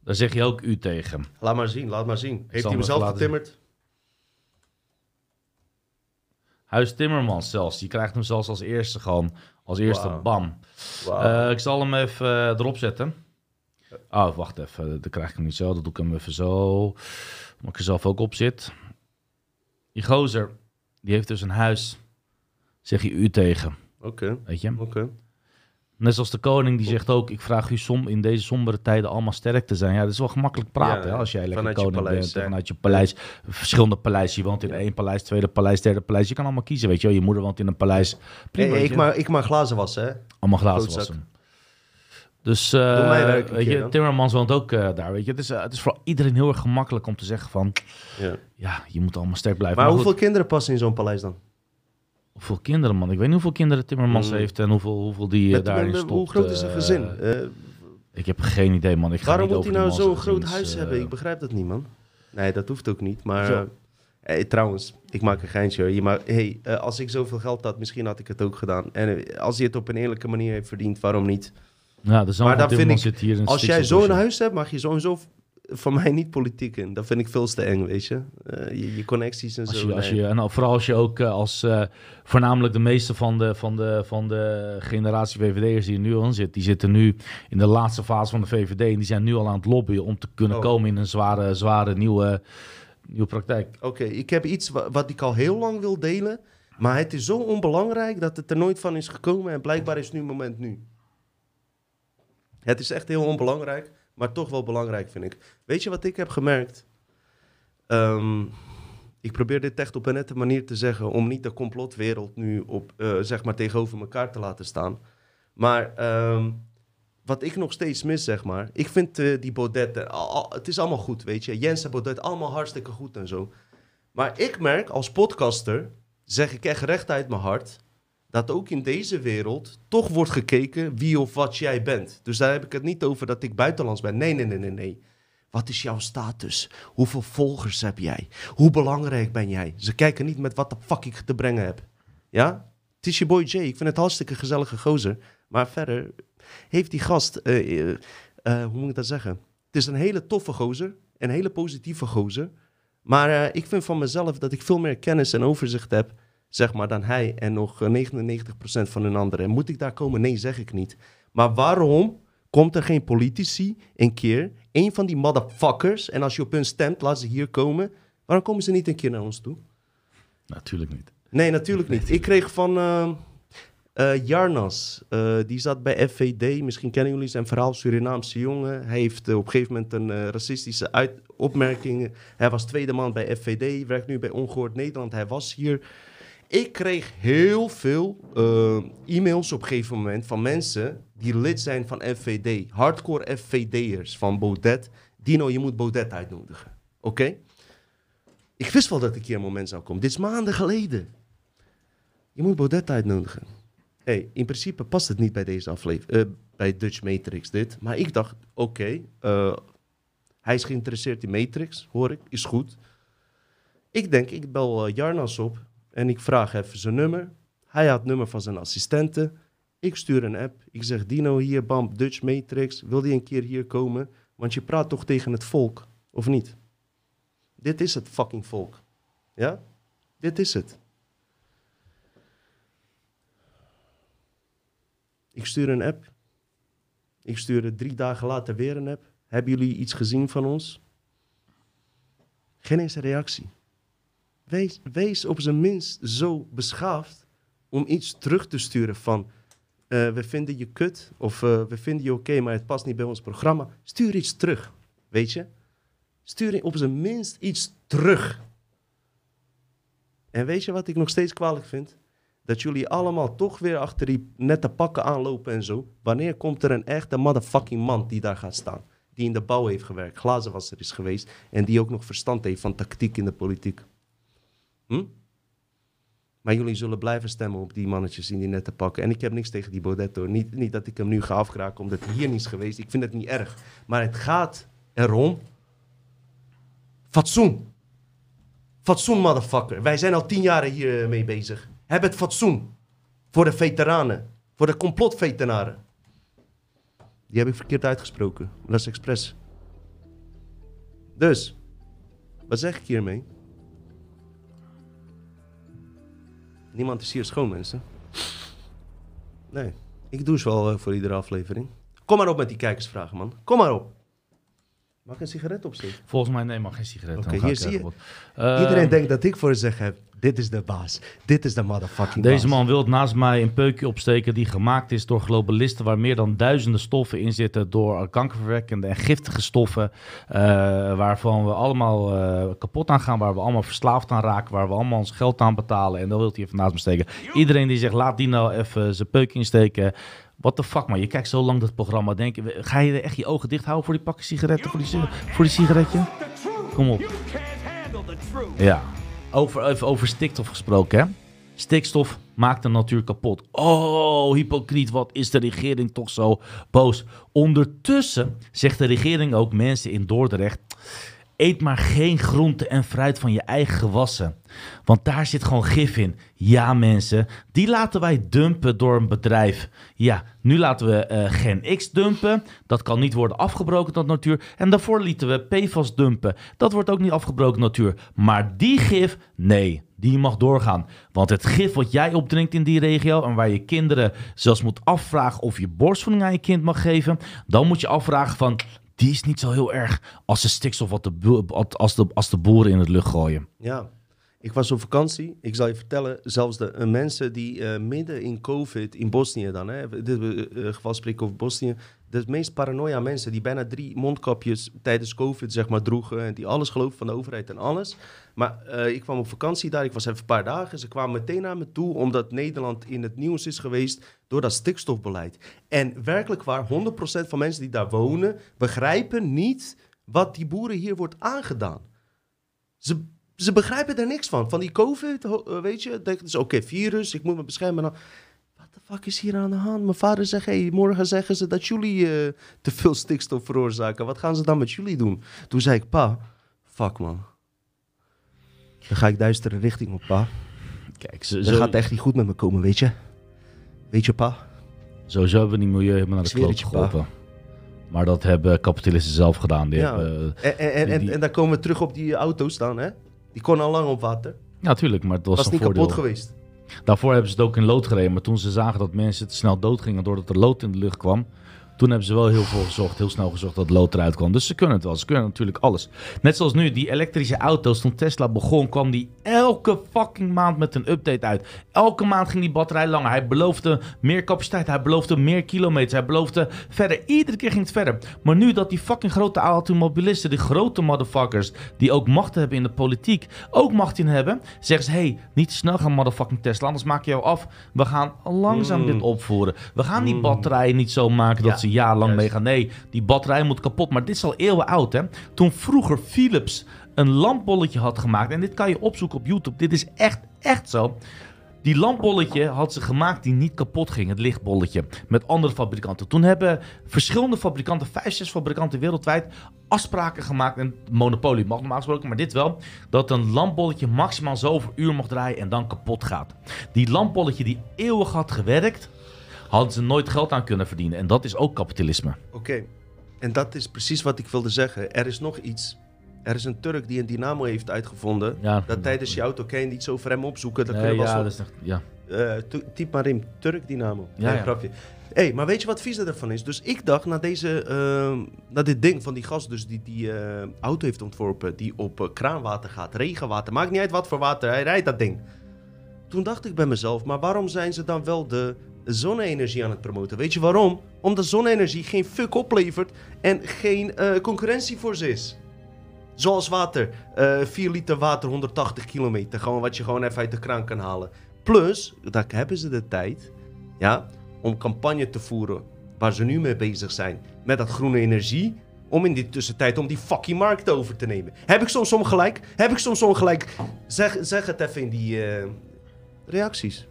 daar zeg je ook u tegen. Laat maar zien, laat maar zien. Heeft hij hem zelf getimmerd? Huis Timmermans zelfs. Die krijgt hem zelfs als eerste gewoon. Als eerste bam. Uh, ik zal hem even uh, erop zetten. Oh, wacht even. Dan krijg ik hem niet zo. Dan doe ik hem even zo. Omdat ik er zelf ook op zit. Die gozer, die heeft dus een huis. Zeg je u tegen. Oké. Weet je? Oké. Net zoals de koning die zegt ook, ik vraag u som in deze sombere tijden allemaal sterk te zijn. Ja, dat is wel gemakkelijk praten hè, als jij lekker koning paleis, bent. Vanuit je paleis, verschillende paleis. Je woont in één paleis, tweede paleis, derde paleis. Je kan allemaal kiezen, weet je. Je moeder woont in een paleis. Prima, ik, mag, ik mag glazen wassen, hè? Allemaal glazen wassen. Dus uh, weet je, Timmermans woont ook uh, daar. Weet je. Het, is, uh, het is voor iedereen heel erg gemakkelijk om te zeggen van... Ja, ja je moet allemaal sterk blijven. Maar, maar hoeveel kinderen passen in zo'n paleis dan? Hoeveel kinderen, man? Ik weet niet hoeveel kinderen Timmermans mm. heeft en hoeveel, hoeveel die uh, daarin stopt. Hoe groot is een gezin? Uh, Ik heb geen idee, man. Ik ga Waarom moet hij nou zo'n groot huis hebben? Ik begrijp dat niet, man. Nee, dat hoeft ook niet. Maar Hey, trouwens, ik maak een geintje. Je maar, hey, uh, als ik zoveel geld had, misschien had ik het ook gedaan. En uh, als hij het op een eerlijke manier heeft verdiend, waarom niet? Ja, maar dan vind ik, hier als jij zo'n huis hebt, mag je sowieso van mij niet politiek in. Dat vind ik veel te eng, weet je. Uh, je, je, connecties en als zo. Je, als je, en vooral als je ook als voornamelijk de meeste van de, van de, van de generatie VVD'ers die er nu aan zitten, die zitten nu in de laatste fase van de VVD en die zijn nu al aan het lobbyen om te kunnen oh. komen in een zware, zware nieuwe nieuwe praktijk. Oké, ik heb iets wat, ik al heel lang wil delen. Maar het is zo onbelangrijk dat het er nooit van is gekomen. En blijkbaar is nu het moment nu. Het is echt heel onbelangrijk, maar toch wel belangrijk vind ik. Weet je wat ik heb gemerkt? Ehm, ik probeer dit echt op een nette manier te zeggen om niet de complotwereld nu op, uh, zeg maar tegenover elkaar te laten staan. Maar ehm, wat ik nog steeds mis, zeg maar. Ik vind uh, die Baudet, het is allemaal goed, weet je. Jens en Baudet, allemaal hartstikke goed en zo. Maar ik merk als podcaster, zeg ik echt recht uit mijn hart, dat ook in deze wereld toch wordt gekeken wie of wat jij bent. Dus daar heb ik het niet over dat ik buitenlands ben. Nee, nee, nee, nee, nee. Wat is jouw status? Hoeveel volgers heb jij? Hoe belangrijk ben jij? Ze kijken niet met wat de fuck ik te brengen heb. Ja? Het is je boy Jay. Ik vind het hartstikke gezellige gozer. Maar verder, heeft die gast, eh, eh, eh, hoe moet ik dat zeggen? Het is een hele toffe gozer, een hele positieve gozer. Maar ik vind van mezelf dat ik veel meer kennis en overzicht heb, zeg maar, dan hij en nog 99% van een anderen. En moet ik daar komen? Nee, zeg ik niet. Maar waarom komt er geen politici een keer, een van die motherfuckers, en als je op hun stemt, laat ze hier komen. Waarom komen ze niet een keer naar ons toe? Natuurlijk niet. Nee, natuurlijk niet. Ik kreeg van, uh, Jarnas, uh, die zat bij FVD. Misschien kennen jullie zijn verhaal, Surinaamse jongen. Hij heeft op een gegeven moment een racistische uit opmerking. Hij was tweede man bij FVD, werkt nu bij Ongehoord Nederland. Hij was hier. Ik kreeg heel veel e-mails op een gegeven moment van mensen die lid zijn van FVD. Hardcore FVD'ers van Baudet. Dino, je moet Baudet uitnodigen. Oké? Ik wist wel dat ik hier een moment zou komen. Dit is maanden geleden. Je moet Baudet uitnodigen hey, in principe past het niet bij deze aflevering, uh, bij Dutch Matrix dit. Maar ik dacht, oké, uh, hij is geïnteresseerd in Matrix, hoor ik, is goed. Ik denk, ik bel Jarnas op en ik vraag even zijn nummer. Hij had het nummer van zijn assistenten. Ik stuur een app. Ik zeg, Dino hier, bam, Dutch Matrix. Wil die een keer hier komen? Want je praat toch tegen het volk, of niet? Dit is het fucking volk. Ja? Dit is het. Ik stuur een app. Ik stuurde drie dagen later weer een app. Hebben jullie iets gezien van ons? Geen eens reactie. Wees, op zijn minst zo beschaafd om iets terug te sturen van... Uh, we vinden je kut of uh, we vinden je oké, maar het past niet bij ons programma. Stuur iets terug, weet je? Stuur op zijn minst iets terug. En weet je wat ik nog steeds kwalijk vind? dat jullie allemaal toch weer achter die nette pakken aanlopen en zo. Wanneer komt er een echte motherfucking man die daar gaat staan? Die in de bouw heeft gewerkt, glazenwasser is geweest en die ook nog verstand heeft van tactiek in de politiek. Hm? Maar jullie zullen blijven stemmen op die mannetjes in die nette pakken. En ik heb niks tegen die Bodetto. Niet, niet dat ik hem nu ga afkraken omdat hij hier niet is geweest. Ik vind het niet erg. Maar het gaat erom. Fatsoen. Fatsoen, motherfucker. Wij zijn al tien jaar hier mee bezig. Heb het fatsoen voor de veteranen, voor de complotveteranen. Die heb ik verkeerd uitgesproken. Dat is expres. Dus, wat zeg ik hiermee? Niemand is hier schoon, mensen. Nee, ik doe ze wel uh, voor iedere aflevering. Kom maar op met die kijkersvragen, man. Kom maar op. Mag een sigaret opsteken? Volgens mij nee, mag geen sigaret. Oké, hier zie je. Iedereen uh, denkt dat ik voor ze zeg heb. Dit is de baas. Dit is de motherfucking Deze man wil naast mij een peukje opsteken die gemaakt is door globalisten... waar meer dan duizenden stoffen in zitten door kankerverwekkende en giftige stoffen... Uh, waarvan we allemaal uh, kapot aan gaan, waar we allemaal verslaafd aan raken... waar we allemaal ons geld aan betalen. En dan wil hij even naast me steken. Iedereen die zegt, laat die nou even zijn peukje insteken... What the fuck, man. Je kijkt zo lang dat programma. Denk, ga je echt je ogen dicht houden voor die pakken sigaretten, voor die, voor die sigaretje? Kom op. Ja. Over, even over stikstof gesproken, hè? Stikstof maakt de natuur kapot. Oh, hypocriet, wat is de regering toch zo boos? Ondertussen zegt de regering ook mensen in Dordrecht... Eet maar geen groente en fruit van je eigen gewassen. Want daar zit gewoon gif in. Ja, mensen, die laten wij dumpen door een bedrijf. Ja, nu laten we uh, Gen X dumpen. Dat kan niet worden afgebroken, dat natuur. En daarvoor lieten we PFAS dumpen. Dat wordt ook niet afgebroken, natuur. Maar die gif, nee, die mag doorgaan. Want het gif wat jij opdrinkt in die regio en waar je kinderen zelfs moet afvragen of je borstvoeding aan je kind mag geven, dan moet je afvragen van die is niet zo heel erg als de stikstof wat de, als de, als de boeren in het lucht gooien. Ja, ik was op vakantie. Ik zal je vertellen, zelfs de uh, mensen die uh, midden in COVID in Bosnië dan, hè, dit uh, geval spreken over Bosnië, de meest paranoia mensen die bijna drie mondkapjes tijdens COVID zeg maar droegen en die alles geloven van de overheid en alles. Maar uh, ik kwam op vakantie daar, ik was even een paar dagen. Ze kwamen meteen naar me toe omdat Nederland in het nieuws is geweest door dat stikstofbeleid. En werkelijk waar, 100% van mensen die daar wonen begrijpen niet wat die boeren hier wordt aangedaan. Ze, ze begrijpen er niks van. Van die COVID, weet je, denk is oké, virus, ik moet me beschermen. Dan, fuck is hier aan de hand? Mijn vader zegt, hey, morgen zeggen ze dat jullie uh, te veel stikstof veroorzaken. Wat gaan ze dan met jullie doen? Toen zei ik, pa, fuck man. Dan ga ik duistere richting op, pa. Kijk, zo, Dan gaat echt niet goed met me komen, weet je? Weet je, pa? Sowieso hebben we die milieu helemaal naar de kloot geholpen. Maar dat hebben kapitalisten zelf gedaan. Die ja. hebben, en, en, en, en, dan komen we terug op die auto's staan, hè? Die kon al lang op water. Ja, tuurlijk, maar het was, was niet kapot geweest. Daarvoor hebben ze het ook in lood gereden. Maar toen ze zagen dat mensen te snel doodgingen doordat er lood in de lucht kwam, toen hebben ze wel heel veel gezocht, heel snel gezocht dat lood eruit kwam. Dus ze kunnen het wel. Ze kunnen natuurlijk alles. Net zoals nu, die elektrische auto's, toen Tesla begon, kwam die elke fucking maand met een update uit. Elke maand ging die batterij langer. Hij beloofde meer capaciteit. Hij beloofde meer kilometers. Hij beloofde verder. Iedere keer ging het verder. Maar nu dat die fucking grote automobilisten, die grote motherfuckers, die ook macht hebben in de politiek, ook macht in hebben, zeggen ze: hey, niet te snel gaan, motherfucking Tesla. Anders maak je jou af. We gaan langzaam mm. dit opvoeren. We gaan die mm. batterijen niet zo maken dat ze jaar lang mee gaan. Nee, die batterij moet kapot. Maar dit is al eeuwen oud, hè? Toen vroeger Philips een lampbolletje had gemaakt. En dit kan je opzoeken op YouTube. Dit is echt, echt zo. Die lampbolletje had ze gemaakt die niet kapot ging, het lichtbolletje, met andere fabrikanten. Toen hebben verschillende fabrikanten, vijf, zes fabrikanten wereldwijd, afspraken gemaakt. En monopolie mag normaal gesproken, maar dit wel. Dat een lampbolletje maximaal zoveel uur mag draaien en dan kapot gaat. Die lampbolletje die eeuwig had gewerkt, hadden ze nooit geld aan kunnen verdienen. En dat is ook kapitalisme. Oké, en dat is precies wat ik wilde zeggen. Er is nog iets. Er is een Turk die een dynamo heeft uitgevonden. Ja. Dat tijdens je auto kan je iets over hem opzoeken. Dat nee, ja, dat is echt, ja. Uh, typ maar in, Turk dynamo. Ja, ja. grapje. hey, maar weet je wat vies ervan is? Dus ik dacht, na, deze, uh, na dit ding van die gast dus die die uh, auto heeft ontworpen... die op kraanwater gaat, regenwater, maakt niet uit wat voor water, hij rijdt dat ding. Toen dacht ik bij mezelf, maar waarom zijn ze dan wel de zonne-energie aan het promoten. Weet je waarom? Omdat zonne-energie geen fuck oplevert en geen uh, concurrentie voor ze is. Zoals water. Uh, eh, 4 liter water, 180 kilometer. Gewoon wat je gewoon even uit de kraan kan halen. Plus, daar hebben ze de tijd ja, om campagne te voeren waar ze nu mee bezig zijn. Met dat groene energie. Om in die tussentijd om die fucking markt over te nemen. Heb ik soms ongelijk? Heb ik soms ongelijk? Zeg, het even in die uh, reacties.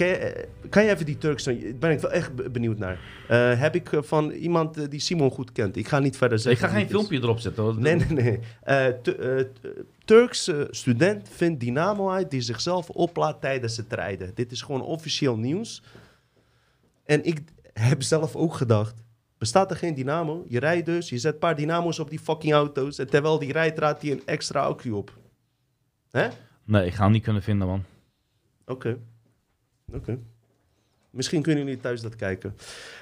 Kan je, eh, kan je even die Turks... ben ik wel echt benieuwd naar. Uh, heb ik eh, van iemand die Simon goed kent. Ik ga niet verder zeggen. Ik ga geen filmpje erop zetten. Hoor. Nee, nee, nee. Uh, Turkse student vindt dynamo uit die zichzelf oplaadt tijdens het rijden. Dit is gewoon officieel nieuws. En ik heb zelf ook gedacht... Bestaat er geen dynamo? Je rijdt dus, je zet een paar dynamo's op die fucking auto's... en terwijl die rijdt, raadt hij een extra accu op. Hè? Nee, ik ga hem niet kunnen vinden, man. Oké. Oké. Misschien kunnen jullie thuis dat kijken.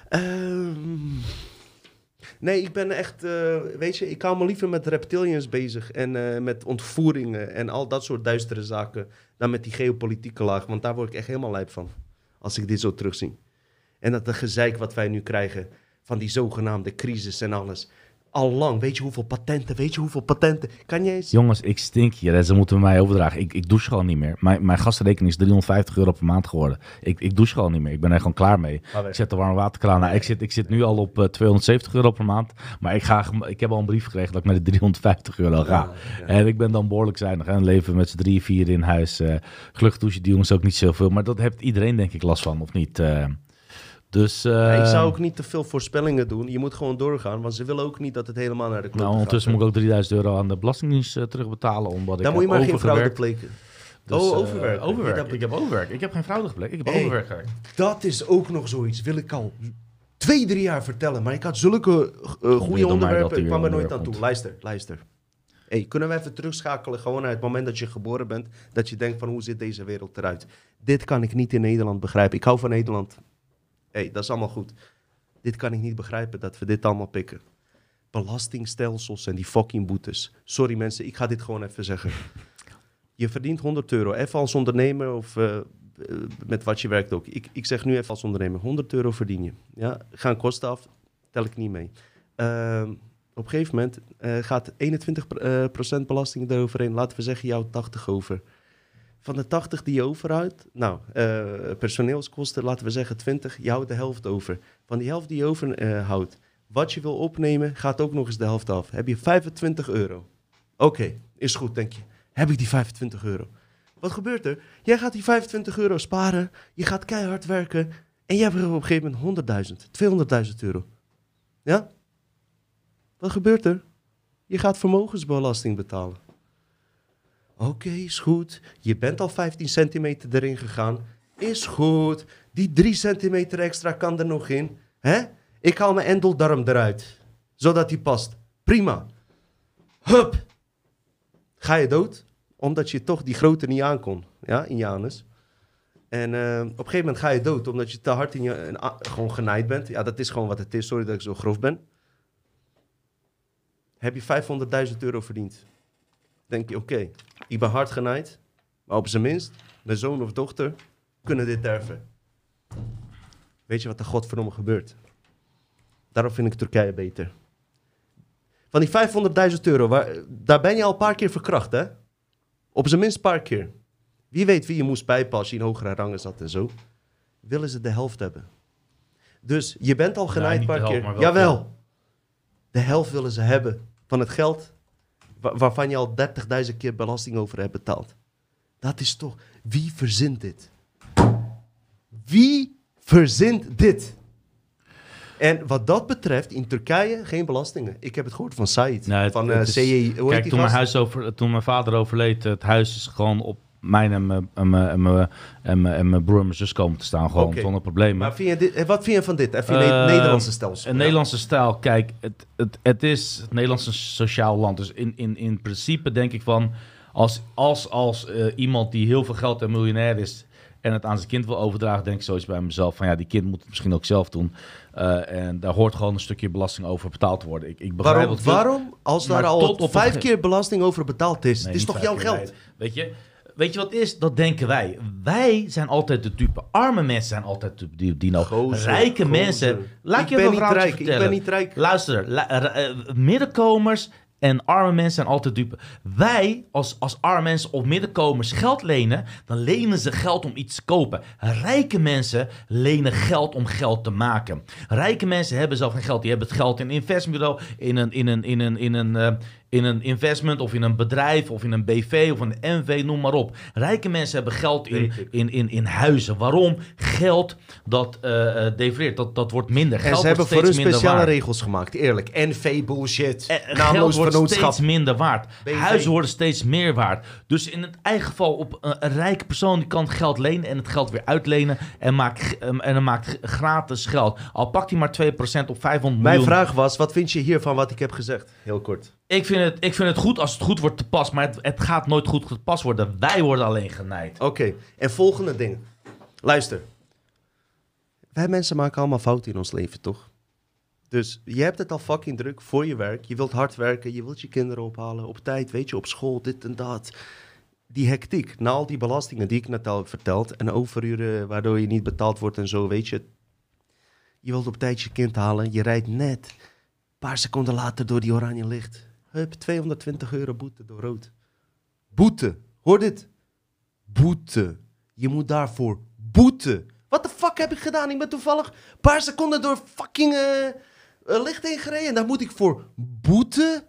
Ehm, nee, ik ben echt, uh, weet je, ik hou me liever met reptilians bezig en uh, met ontvoeringen en al dat soort duistere zaken dan met die geopolitieke laag, want daar word ik echt helemaal lijp van als ik dit zo terugzie. En dat de gezeik wat wij nu krijgen van die zogenaamde crisis en alles. Al lang. Weet je hoeveel patenten? Weet je hoeveel patenten? Kan je eens... Jongens, ik stink hier. Ze moeten mij overdragen. Ik, ik douche gewoon niet meer. Mijn, mijn gasrekening is 350 euro per maand geworden. Ik, ik douche gewoon niet meer. Ik ben er gewoon klaar mee. Ik zet de warme waterkraan aan. Ik zit, ik zit nu al op uh, eh, 270 euro per maand. Maar ik, ga, ik heb al een brief gekregen dat ik naar de 350 euro ga. En ik ben dan behoorlijk zuinig. En leven met z'n drie, vier in huis. Uh, gelukkig douchen die jongens ook niet zoveel. Maar dat heeft iedereen denk ik last van, of niet? Uh, dus, uh, ik zou ook niet te veel voorspellingen doen. Je moet gewoon doorgaan, want ze willen ook niet dat het helemaal naar de klok nou, ondertussen moet ik ook 3000 euro aan de Belastingdienst uh, terugbetalen. Omdat Dan ik moet je maar geen fraude pleken. Dus, oh, overwerk. Uh, overwerk. Ik heb overwerk. Ik heb geen fraude gepleegd. Ik heb hey, overwerk gewerkt. Dat is ook nog zoiets. Wil ik al twee, drie jaar vertellen. Maar ik had zulke goede onderwerpen. Ik kwam er nooit aan toe. Luister, luister. Hey, kunnen we even terugschakelen gewoon naar het moment dat je geboren bent. Dat je denkt van hoe zit deze wereld eruit. Dit kan ik niet in Nederland begrijpen. Ik hou van Nederland dat is allemaal goed. Dit kan ik niet begrijpen, dat we dit allemaal pikken. Belastingstelsels en die fucking boetes. Sorry mensen, ik ga dit gewoon even zeggen. Je verdient 100 euro, even als ondernemer of uh, met wat je werkt ook. Ik, ik zeg nu even als ondernemer, 100 euro verdien je. Ja, gaan kosten af, tel ik niet mee. Uh, op een gegeven moment uh, gaat 21% uh, belasting eroverheen. Laten we zeggen, jou 80 over. Van de 80 die je overhoudt, nou, uh, personeelskosten, laten we zeggen 20, je houdt de helft over. Van die helft die je overhoudt, wat je wil opnemen, gaat ook nog eens de helft af. Heb je 25 euro. Oké, is goed, denk je. Heb ik die 25 euro? Wat gebeurt er? Jij gaat die 25 euro sparen, je gaat keihard werken en je hebt op een gegeven moment 100.000, 200.000 euro. Ja? Wat gebeurt er? Je gaat vermogensbelasting betalen. Oké, is goed. Je bent al 15 centimeter erin gegaan. Is goed. Die 3 centimeter extra kan er nog in. Hè? Ik haal mijn endeldarm eruit. Zodat die past. Prima. Hup. Ga je dood? Omdat je toch die grote niet aankon. Ja, in Janus. En uh, op een gegeven moment ga je dood omdat je te hard in je gewoon genaaid bent. Ja, dat is gewoon wat het is. Sorry dat ik zo grof ben. Heb je 500.000 euro verdiend? Denk je, oké, ik ben hard genaaid, maar op zijn minst, mijn zoon of dochter kunnen dit derven. Weet je wat er godverdomme gebeurt? Daarom vind ik Turkije beter. Van die 500.000 euro, waar, daar ben je al een paar keer verkracht, hè? Op zijn minst een paar keer. Wie weet wie je moest bijpassen als je in hogere rangen zat en zo. Willen ze de helft hebben. Dus je bent al genaaid een paar keer. Jawel. De helft willen ze hebben van het geld waarvan je al 30.000 keer belasting over hebt betaald. Dat is toch. Wie verzint dit? Wie verzint dit? En wat dat betreft, in Turkije geen belastingen. Ik heb het gehoord van Said. van uh, CE. Kijk, toen mijn, huis over, toen mijn vader overleed, het huis is gewoon op mijn en mijn, en mijn, en mijn, en mijn, broer en mijn zus komen te staan, gewoon zonder problemen. Maar vind je dit, eh, wat vind je van dit? Even uh, Nederlandse stelsel. Een Nederlandse stijl, kijk, het, het, het is het Nederlandse sociaal land. Dus in, in, in principe denk ik van, als, als, als uh, iemand die heel veel geld en miljonair is en het aan zijn kind wil overdragen, denk ik zoiets bij mezelf van, ja, die kind moet het misschien ook zelf doen. Uh, en daar hoort gewoon een stukje belasting over betaald te worden. Ik, ik begrijp waarom, waarom? Als daar al vijf keer belasting over betaald is, nee, het is toch jouw geld? Weet je, Weet je wat is? Dat denken wij. Wij zijn altijd de type. Arme mensen zijn altijd de die nou. rijke mensen. Laat ik je niet rijk. Vertellen. Ik ben niet rijk. Luister, uh, middenkomers en arme mensen zijn altijd dupe. Wij, als, als arme mensen of middenkomers, geld lenen, dan lenen ze geld om iets te kopen. Rijke mensen lenen geld om geld te maken. Rijke mensen hebben zelf geen geld. Die hebben het geld in een investmentbureau, in een, in een, in een, in een, uh, in een investment of in een bedrijf of in een BV of een NV, noem maar op. Rijke mensen hebben geld in, in, in, in huizen. Waarom? Geld dat uh, devalueert, dat, dat wordt minder. Geld en ze hebben voor hun speciale regels gemaakt, eerlijk. NV bullshit, en, Geld wordt steeds minder waard. Huizen worden steeds meer waard. Dus in het eigen geval op een, een, rijke persoon die kan geld lenen en het geld weer uitlenen en maakt, en dan maakt gratis geld. Al pakt hij maar 2% op 500 miljoen. Mijn vraag was, wat vind je hiervan wat ik heb gezegd? Heel kort. Ik vind, het, ik vind het goed als het goed wordt gepast, maar het, het gaat nooit goed gepast worden. Wij worden alleen genaaid. Oké, en volgende ding. Luister. Wij mensen maken allemaal fouten in ons leven, toch? Dus je hebt het al fucking druk voor je werk. Je wilt hard werken, je wilt je kinderen ophalen op tijd, weet je, op school, dit en dat. Die hectiek, na al die belastingen die ik net al heb verteld en overuren waardoor je niet betaald wordt en zo, weet je. Je wilt op tijd je kind halen, je rijdt net paar seconden later door die oranje licht. Hup, 220 euro boete door rood. Boete. Hoor dit. Boete. Je moet daarvoor boete. Wat de fuck heb ik gedaan? Ik ben toevallig een paar seconden door fucking uh, licht heen gereden. En daar moet ik voor boete.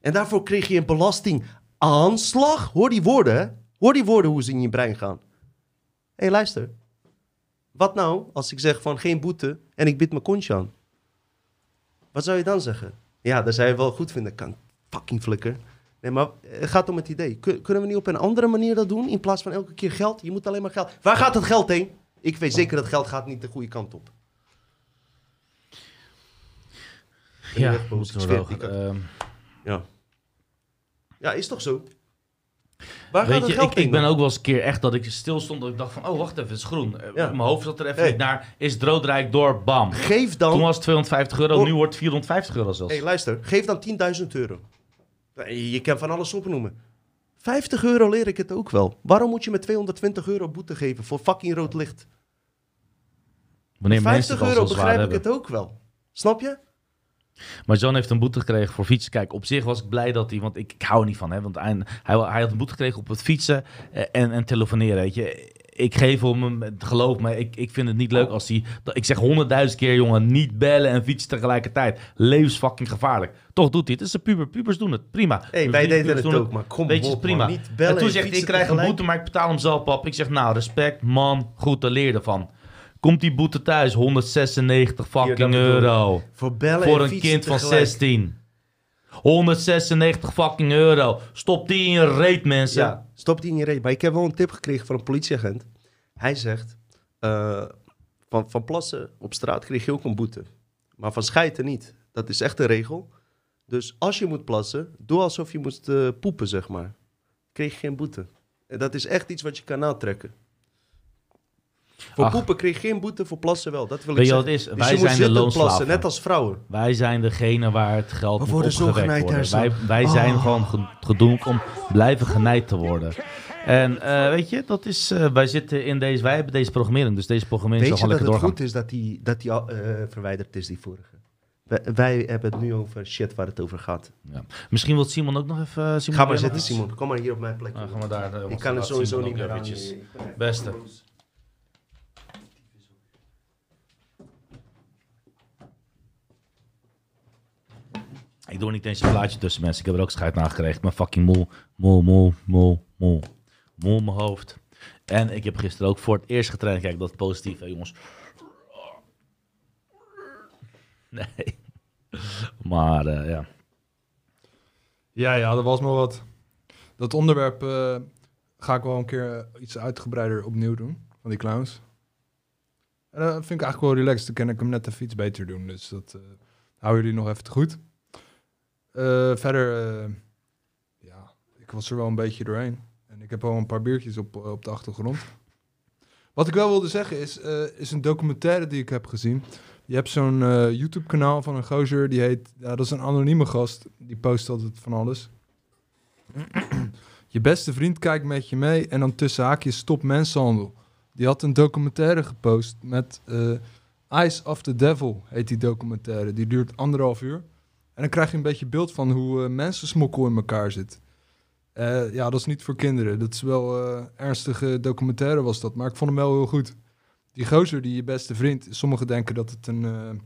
En daarvoor kreeg je een belastingaanslag. Hoor die woorden, hè? Hoor die woorden hoe ze in je brein gaan. Hé, hey, luister. Wat nou als ik zeg van geen boete en ik bied mijn kontje aan? Wat zou je dan zeggen? Ja, dat zou je wel goed vinden. Kan fucking flikker. Nee, maar het gaat om het idee. Kunnen we niet op een andere manier dat doen? In plaats van elke keer geld? Je moet alleen maar geld. Waar gaat het geld heen? Ik weet zeker dat geld gaat niet de goede kant op. Ja, uh, ja. Ja, is toch zo? Waar Weet je, ik, ik ben ook wel eens een keer echt dat ik stil stond. Dat ik dacht van, oh wacht even, het is groen. Eh, mijn hoofd zat er even niet naar. Is rood door, bam. Geef dan... Toen was het 250 euro, nu wordt het 450 euro zelfs. Hé, hey, luister. Geef dan 10.000 euro. Je kan van alles opnoemen. 50 euro leer ik het ook wel. Waarom moet je met 220 euro boete geven voor fucking rood licht? Wanneer 50 euro begrijp ik het ook wel. Snap je? Maar John heeft een boete gekregen voor fietsen. Kijk, op zich was ik blij dat hij, want ik, ik hou er niet van, hè, want hij, hij, hij had een boete gekregen op het fietsen eh, en, en telefoneren, weet je. Ik geef hem, geloof me, ik, ik vind het niet leuk als hij, ik zeg honderdduizend keer, jongen, niet bellen en fietsen tegelijkertijd. Levensfucking gevaarlijk. Toch doet hij het. Het is een puber. Pubers doen het. Prima. Hey, wij deden het ook, maar kom Weet je, prima. niet bellen en toen zegt hij, ik krijg een boete, maar ik betaal hem zelf, pap. Ik zeg, nou, respect, man, goed, te leer ervan. Komt die boete thuis? 196 fucking euro. Voor bellen Voor een kind van 16. 196 fucking euro. Stop die in je reet, mensen. Ja, stop die in je reet. Maar ik heb wel een tip gekregen van een politieagent. Hij zegt, uh, van, van plassen op straat kreeg je ook een boete. Maar van schijten niet. Dat is echt een regel. Dus als je moet plassen, doe alsof je moest uh, poepen, zeg maar. Kreeg je geen boete. En dat is echt iets wat je kan natrekken. Voor poepen kreeg je geen boete, voor plassen wel. Dat wil ik zeggen. is? Dus wij zijn de loonslaven. net als vrouwen. Wij zijn degene waar het geld We moet opgewekt worden. Wij, wij zijn oh. gewoon gedoemd om blijven genijd te worden. En uh, weet je, dat is, uh, wij zitten in deze, wij hebben deze programmering, dus deze programmering zal. Weet je dat het goed is dat die, dat die uh, verwijderd is, die vorige? Wij, wij, hebben het nu over shit waar het over gaat. Ja. Misschien wil Simon ook nog even... Simon, Ga maar zitten, Simon. Kom maar hier op mijn plek. Nou, gaan we daar, ik kan het sowieso niet meer aan. Beste. Ik doe niet eens een plaatje tussen mensen. Ik heb er ook scheid naar gekregen. Mijn fucking mol, mol, mol, mol, mol. Mol mijn hoofd. En ik heb gisteren ook voor het eerst getraind. Kijk, dat positief, jongens. Nee. Maar uh, ja. Ja, ja, dat was nog wat. Dat onderwerp uh, ga ik wel een keer iets uitgebreider opnieuw doen. Van die clowns. En dat vind ik eigenlijk wel relaxed. Dan kan ik hem net even iets beter doen. Dus dat houden jullie nog even goed. Uh, verder, uh, ja, ik was er wel een beetje doorheen. En ik heb al een paar biertjes op, op de achtergrond. Wat ik wel wilde zeggen is, uh, is een documentaire die ik heb gezien. Je hebt zo'n YouTube-kanaal van een gozer, die heet... Ja, dat is een anonieme gast, die post altijd van alles. je beste vriend kijkt met je mee en dan tussen haakjes stop mensenhandel. Die had een documentaire gepost met Eyes of the Devil, heet die documentaire. Die duurt anderhalf uur. En dan krijg je een beetje beeld van hoe uh, mensensmokkel in elkaar zit. Uh, ja, dat is niet voor kinderen. Dat is wel uh, ernstige documentaire was dat. Maar ik vond hem wel heel goed. Die gozer, die je beste vriend. Sommigen denken dat het een,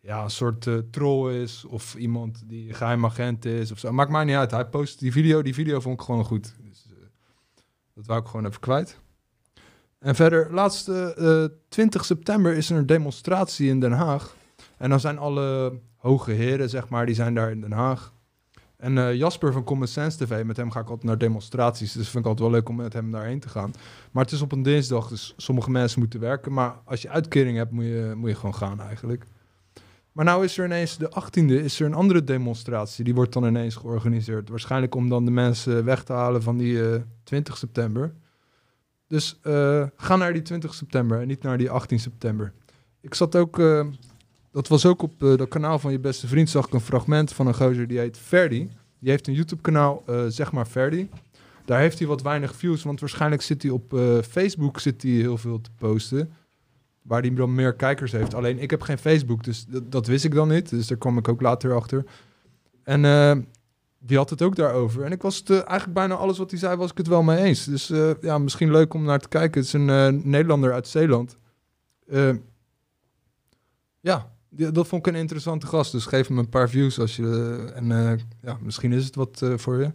ja, een soort troll is. Of iemand die geheim agent is. Of zo. Maakt mij niet uit. Hij post die video. Die video vond ik gewoon goed. Dus, dat wou ik gewoon even kwijt. En verder, laatste 20 september is er een demonstratie in Den Haag. En dan zijn alle hoge heren, zeg maar, die zijn daar in Den Haag. En uh, Jasper van Common Sense TV, met hem ga ik altijd naar demonstraties. Dus vind ik altijd wel leuk om met hem daarheen te gaan. Maar het is op een dinsdag, dus sommige mensen moeten werken. Maar als je uitkering hebt, moet je, moet je gewoon gaan eigenlijk. Maar nou is er ineens de 18e, is er een andere demonstratie. Die wordt dan ineens georganiseerd. Waarschijnlijk om dan de mensen weg te halen van die uh, eh, 20 september. Dus uh, ga naar die 20 september en niet naar die 18 september. Ik zat ook dat was ook op uh, dat kanaal van je beste vriend, zag ik een fragment van een gozer die heet Ferdi. Die heeft een YouTube-kanaal, uh, zeg maar Ferdi. Daar heeft hij wat weinig views, want waarschijnlijk zit hij op uh, Facebook zit hij heel veel te posten. waar die dan meer kijkers heeft. Alleen ik heb geen Facebook, dus dat, wist ik dan niet. Dus daar kwam ik ook later achter. En die had het ook daarover. En ik was het, eigenlijk bijna alles wat hij zei, was ik het wel mee eens. Dus ja, misschien leuk om naar te kijken. Het is een Nederlander uit Zeeland. ja, dat vond ik een interessante gast. Dus geef hem een paar views als je. en ja, misschien is het wat voor je.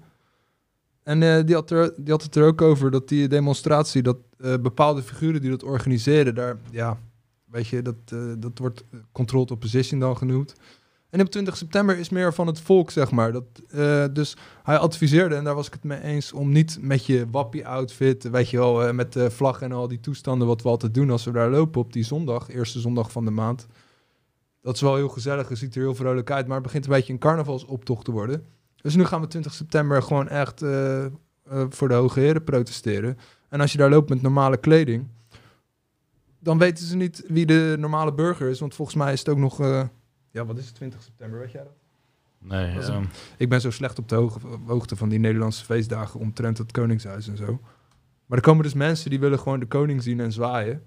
En die, had er, die had het er ook over dat die demonstratie, dat bepaalde figuren die dat organiseren, daar, ja, weet je, dat, dat wordt controlled opposition dan genoemd. En op 20 september is meer van het volk, zeg maar. Dat, dus hij adviseerde, en daar was ik het mee eens, om niet met je wappie-outfit, weet je wel, met de vlag en al die toestanden wat we altijd doen als we daar lopen op die zondag, eerste zondag van de maand. Dat is wel heel gezellig, het ziet er heel vrolijk uit, maar het begint een beetje een carnavalsoptocht te worden. Dus nu gaan we 20 september gewoon echt uh, voor de hoge heren protesteren. En als je daar loopt met normale kleding, dan weten ze niet wie de normale burger is, want volgens mij is het ook nog ja, wat is het, 20 september, weet jij dat? Nee. Um... Ik ben zo slecht op de hoogte van die Nederlandse feestdagen omtrent het Koningshuis en zo. Maar er komen dus mensen die willen gewoon de koning zien en zwaaien.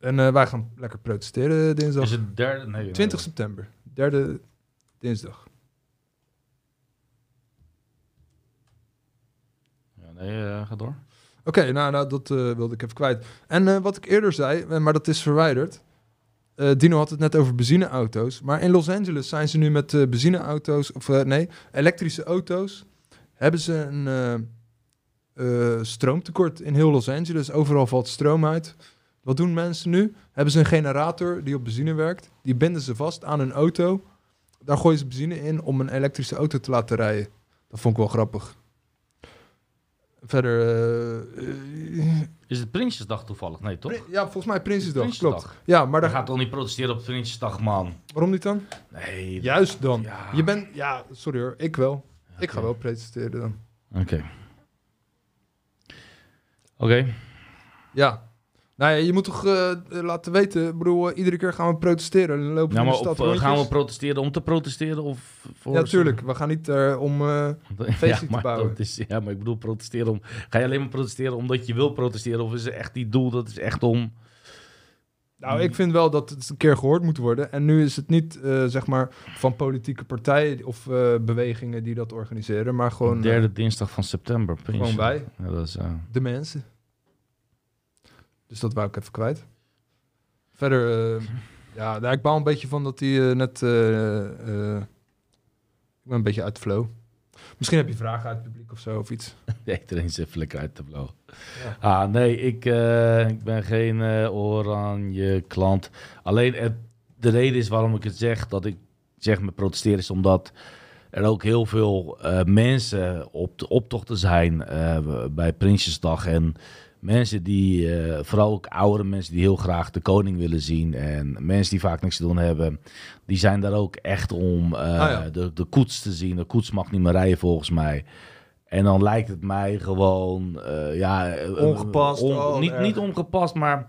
En uh, wij gaan lekker protesteren dinsdag. Is het derde? Nee, 20 september. Derde dinsdag. Ja, nee, uh, ga door. Oké, nou, nou, dat uh, wilde ik even kwijt. En wat ik eerder zei, maar dat is verwijderd. Dino had het net over benzineauto's. Maar in Los Angeles zijn ze nu met benzineauto's, of nee, elektrische auto's. Hebben ze een stroomtekort in heel Los Angeles. Overal valt stroom uit. Wat doen mensen nu? Hebben ze een generator die op benzine werkt. Die binden ze vast aan een auto. Daar gooien ze benzine in om een elektrische auto te laten rijden. Dat vond ik wel grappig. Verder. Uh, is het Prinsjesdag toevallig? Nee, toch? ja, volgens mij Prinsjesdag, klopt. Ja, maar daar... gaat toch niet protesteren op Prinsjesdag, man? Waarom niet dan? Nee. Juist dan. Je bent... Ja, sorry hoor. Ik wel. Ik ga wel protesteren dan. Oké. Oké. Ja. Nou ja, je moet toch uh, laten weten, broer, iedere keer gaan we protesteren. Dan lopen ja, maar de stad op, gaan we protesteren om te protesteren? Of voor ja, tuurlijk. We gaan niet uh, om *laughs* een feestje ja, te bouwen. Is, ja, maar ik bedoel protesteren om... Ga je alleen maar protesteren omdat je wil protesteren? Of is het echt die doel, dat is echt om... Nou, ik vind wel dat het een keer gehoord moet worden. En nu is het niet, uh, zeg maar, van politieke partijen of uh, bewegingen die dat organiseren, maar gewoon... De derde dinsdag van september. Gewoon wij. Ja, dat is, de mensen. Dus dat wou ik even kwijt. Verder, uh, ja, daar ik baal een beetje van dat hij uh, net... Uh, ik ben een beetje uit de flow. Misschien heb je vragen uit het publiek of zo, of iets. *laughs* nee, iedereen zit lekker uit de flow. Ja. Ah, nee, ik, ik ben geen oranje klant. Alleen de reden is waarom ik het zeg, dat ik zeg met protesteren, is omdat er ook heel veel mensen op de optochten zijn bij Prinsjesdag en mensen die, uh, vooral ook oudere mensen die heel graag de koning willen zien. En mensen die vaak niks te doen hebben, die zijn daar ook echt om uh, de, de koets te zien. De koets mag niet meer rijden volgens mij. En dan lijkt het mij gewoon, uh, ja... Ongepast. On, oh, niet, niet ongepast, maar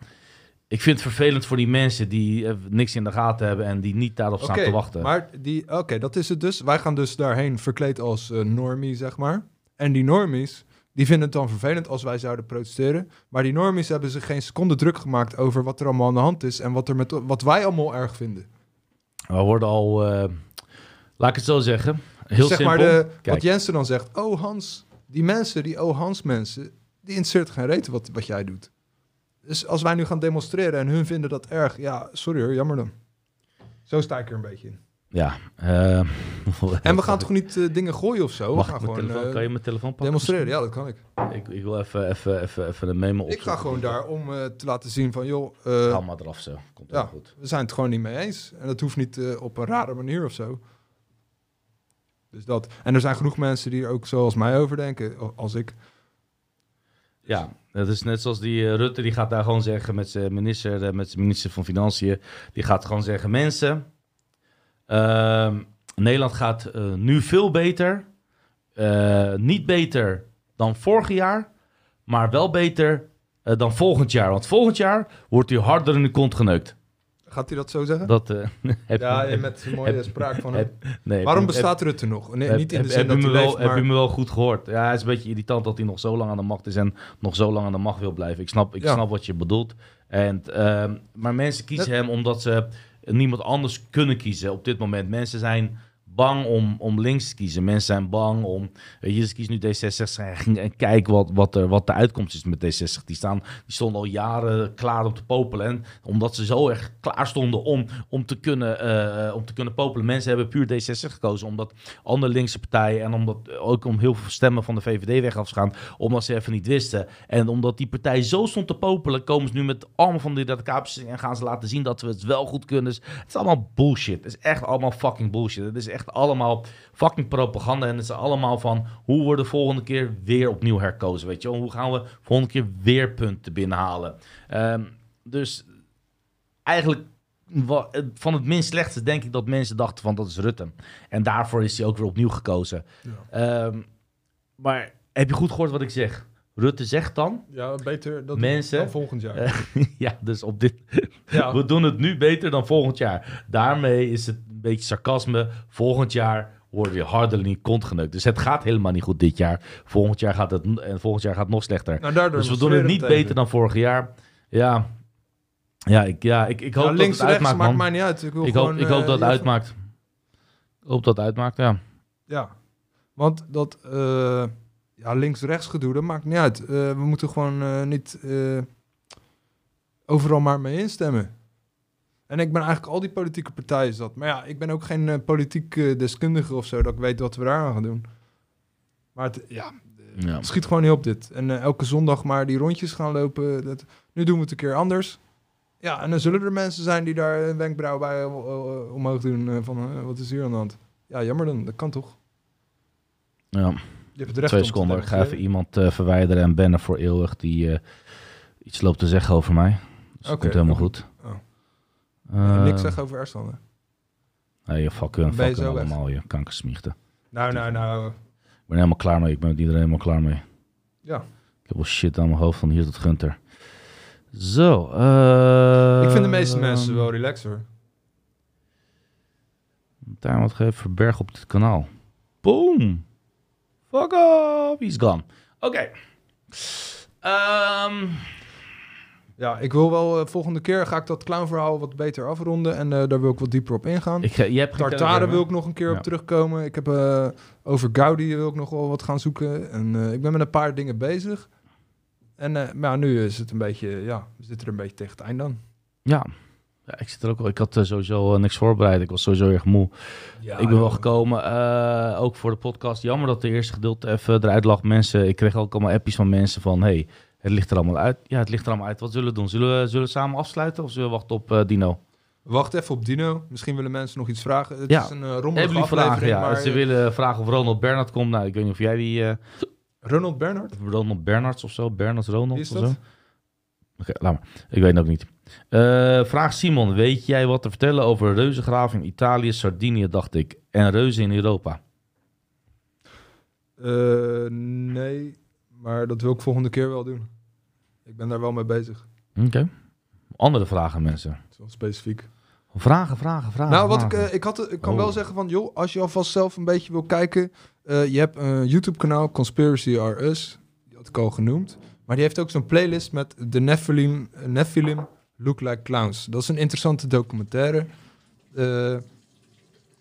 ik vind het vervelend voor die mensen die niks in de gaten hebben en die niet daarop staan te wachten. Maar die, oké, dat is het dus. Wij gaan dus daarheen verkleed als normie, zeg maar. En die normies, die vinden het dan vervelend als wij zouden protesteren. Maar die normies hebben zich geen seconde druk gemaakt over wat er allemaal aan de hand is en wat, er met, wat wij allemaal erg vinden. We worden al, uh, laat ik het zo zeggen, heel zeg simpel. Maar de, wat Jensen dan zegt, oh Hans, die mensen, die oh Hans mensen, die interesseert geen reden wat, wat jij doet. Dus als wij nu gaan demonstreren en hun vinden dat erg, ja, sorry hoor, jammer dan. Zo sta ik er een beetje in. Ja. Uh, *laughs* en we gaan toch niet uh, dingen gooien of zo? Mag we gaan gewoon, telefoon, uh, kan je mijn telefoon pakken? Demonstreren, ja, dat kan ik. Ik, ik wil even, even, even, even een memo op. Ik ga gewoon daar om te laten zien van, joh... Haal maar eraf zo, komt ja, goed. we zijn het gewoon niet mee eens. En dat hoeft niet op een rare manier of zo. Dus dat. En er zijn genoeg mensen die er ook zoals mij over denken, als ik. Ja, dat is net zoals die Rutte, die gaat daar gewoon zeggen met zijn minister, met zijn minister van Financiën. Die gaat gewoon zeggen, mensen... Uh, Nederland gaat uh, nu veel beter. Uh, niet beter dan vorig jaar, maar wel beter uh, dan volgend jaar. Want volgend jaar wordt hij harder in de kont geneukt. Gaat hij dat zo zeggen? Dat, *laughs* heb, ja, met een mooie heb, spraak van hem. nee, Waarom bestaat heb, Rutte nog? Nee, niet in de zin dat hij leeft, maar... Heb je me wel goed gehoord? Ja, het is een beetje irritant dat hij nog zo lang aan de macht is en nog zo lang aan de macht wil blijven. Ik snap, ik ja. snap wat je bedoelt. En, ehm, maar mensen kiezen hem omdat ze niemand anders kunnen kiezen op dit moment. Mensen zijn bang om, om links te kiezen. Mensen zijn bang om. Weet je, kiezen nu D66 en kijk wat, wat, er, wat de uitkomst is met D60. Die, staan, die stonden al jaren klaar om te popelen. En omdat ze zo erg klaar stonden om, om, te kunnen, uh, om te kunnen popelen. Mensen hebben puur D60 gekozen. Omdat andere linkse partijen. En omdat ook om heel veel stemmen van de VVD weg af te gaan. Omdat ze even niet wisten. En omdat die partij zo stond te popelen. Komen ze nu met allemaal van die radicaalbeslissingen. En gaan ze laten zien dat we het wel goed kunnen. Het is allemaal bullshit. Het is echt allemaal fucking bullshit. Het is echt allemaal fucking propaganda. En het is allemaal van hoe we de volgende keer weer opnieuw herkozen. Weet je Hoe gaan we de volgende keer weer punten binnenhalen? Um, dus eigenlijk van het minst slechtste denk ik dat mensen dachten van dat is Rutte. En daarvoor is hij ook weer opnieuw gekozen. Ja. Um, maar heb je goed gehoord wat ik zeg? Rutte zegt dan. Ja, beter dat mensen, dan volgend jaar. *laughs* ja, dus op dit. Ja. *laughs* we doen het nu beter dan volgend jaar. Daarmee is het een beetje sarcasme. Volgend jaar worden we harder kont geneukt. Dus het gaat helemaal niet goed dit jaar. Volgend jaar gaat het, en volgend jaar gaat het nog slechter. Nou, dus we doen het niet beter dan vorig jaar. Ja, ja, ik, ja, ik, ik hoop ja, links, dat het uitmaakt, maakt mij niet uit. Ik, wil ik, gewoon, hoop, ik hoop dat het uitmaakt. Ik hoop dat het uitmaakt, ja. Ja, want dat uh, ja, links-rechts gedoe, dat maakt niet uit. Uh, we moeten gewoon niet overal maar mee instemmen. En ik ben eigenlijk al die politieke partijen zat. Maar ja, ik ben ook geen uh, politiek uh, deskundige of zo, dat ik weet wat we daar aan gaan doen. Maar het, ja, ja. het schiet gewoon niet op dit. En uh, elke zondag maar die rondjes gaan lopen. Dat, nu doen we het een keer anders. Ja, en dan zullen er mensen zijn die daar een wenkbrauw bij omhoog doen. van, wat is hier aan de hand? Ja, jammer dan. Dat kan toch? Ja. Je hebt het recht Twee seconden. Ik ga even iemand verwijderen en bannen voor eeuwig die iets loopt te zeggen over mij. Dus okay. komt helemaal goed. Uh, niks zeggen over Ersan. Nee, je fuck hun, fuck allemaal, je kankersmichten. Nou, nou, nou. Ik ben helemaal klaar mee. Ik ben met iedereen helemaal klaar mee. Ja. Ik heb wel shit aan mijn hoofd van hier tot Gunter. Zo. Uh, ik vind de meeste mensen wel relaxer. Daar wat geven verberg op dit kanaal. Boom. Fuck off. He's gone. Oké. Okay. Um, ja, ik wil wel uh, volgende keer ga ik dat clownverhaal wat beter afronden en uh, daar wil ik wat dieper op ingaan. Ik, je hebt Tartare wil ik nog een keer op terugkomen. Ik heb uh, over Gaudi wil ik nog wel wat gaan zoeken en ik ben met een paar dingen bezig. En maar ja, nu is het een beetje, ja, we zitten er een beetje tegen het eind dan. Ja, ja, ik zit er ook wel. Ik had sowieso niks voorbereid. Ik was sowieso erg moe. Ja, ik ben wel gekomen, ook voor de podcast. Jammer dat de eerste gedeelte even eruit lag. Mensen, ik kreeg ook allemaal appjes van mensen van, hey, het ligt er allemaal uit. Ja, het ligt er allemaal uit. Wat zullen we doen? Zullen we, zullen we samen afsluiten of zullen we wachten op uh, Dino? Wacht even op Dino. Misschien willen mensen nog iets vragen. Het ja. is een uh, rommelige vragen, ja. Maar... Ze willen vragen of Ronald Bernhard komt. Nou, ik weet niet of jij die... Uh... Ronald Bernhard? Ronald Bernhards of zo. Bernard Ronald of zo. Oké, laat maar. Ik weet het ook niet. vraag Simon. Weet jij wat te vertellen over reuzengraven in Italië, Sardinië, dacht ik. En reuzen in Europa? nee, maar dat wil ik volgende keer wel doen. Ik ben daar wel mee bezig. Oké. Andere vragen, mensen? Zo specifiek. Vragen, vragen, vragen. Nou, wat ik, uh, ik, had, ik kan wel oh. zeggen van, joh, als je alvast zelf een beetje wil kijken. Uh, je hebt een YouTube-kanaal, Conspiracy Are Us. Die had ik al genoemd. Maar die heeft ook zo'n playlist met de Nephilim, Nephilim Look Like Clowns. Dat is een interessante documentaire. Uh,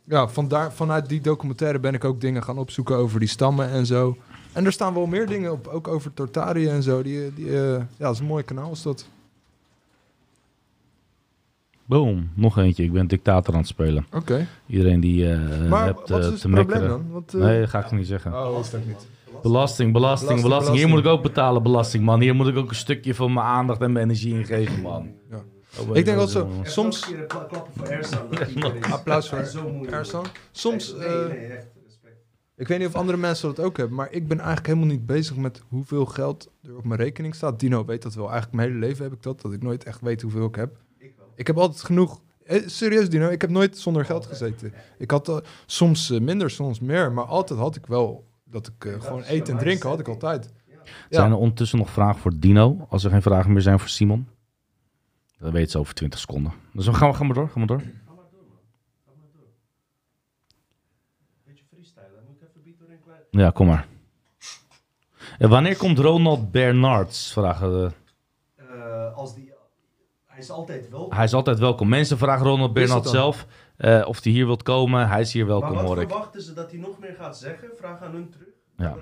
ja, vandaar, vanuit die documentaire ben ik ook dingen gaan opzoeken over die stammen en zo. En er staan wel meer dingen op, ook over Tortari en zo. Die, die, uh, ja, dat is een mooi kanaal is dat. Boom, nog eentje. Ik ben dictator aan het spelen. Oké. Iedereen die uh, maar hebt, wat is het probleem dan? Want, uh, nee, dat ga ik niet zeggen. Oh, dat ik niet. Belasting, belasting, belasting, Hier moet ik ook betalen, belasting, man. Hier moet ik ook een stukje van mijn aandacht en mijn energie in geven, man. Ja. Oh, ik denk dat zo. Soms. Applaus voor *laughs* Ersan. Soms. Uh, ik weet niet of andere mensen dat ook hebben, maar ik ben eigenlijk helemaal niet bezig met hoeveel geld er op mijn rekening staat. Dino weet dat wel. Eigenlijk mijn hele leven heb ik dat, dat ik nooit echt weet hoeveel ik heb. Ik, wel. ik heb altijd genoeg. Eh, serieus, Dino, ik heb nooit zonder geld gezeten. Ik had uh, soms uh, minder, soms meer, maar altijd had ik wel dat ik uh, gewoon eten en drinken had ik altijd. Ja. Zijn er ondertussen nog vragen voor Dino? Als er geen vragen meer zijn voor Simon? Dan weet ze over 20 seconden. Dus dan gaan we, gaan we door, gaan we door. Ja, kom maar. En wanneer komt Ronald Bernards? Vragen we. Uh, als die Hij is altijd welkom. Hij is altijd welkom. Mensen vragen Ronald Bernhard zelf uh, of hij hier wilt komen. Hij is hier welkom, maar wat verwachten ze dat hij nog meer gaat zeggen? Vraag aan hun terug. Ja.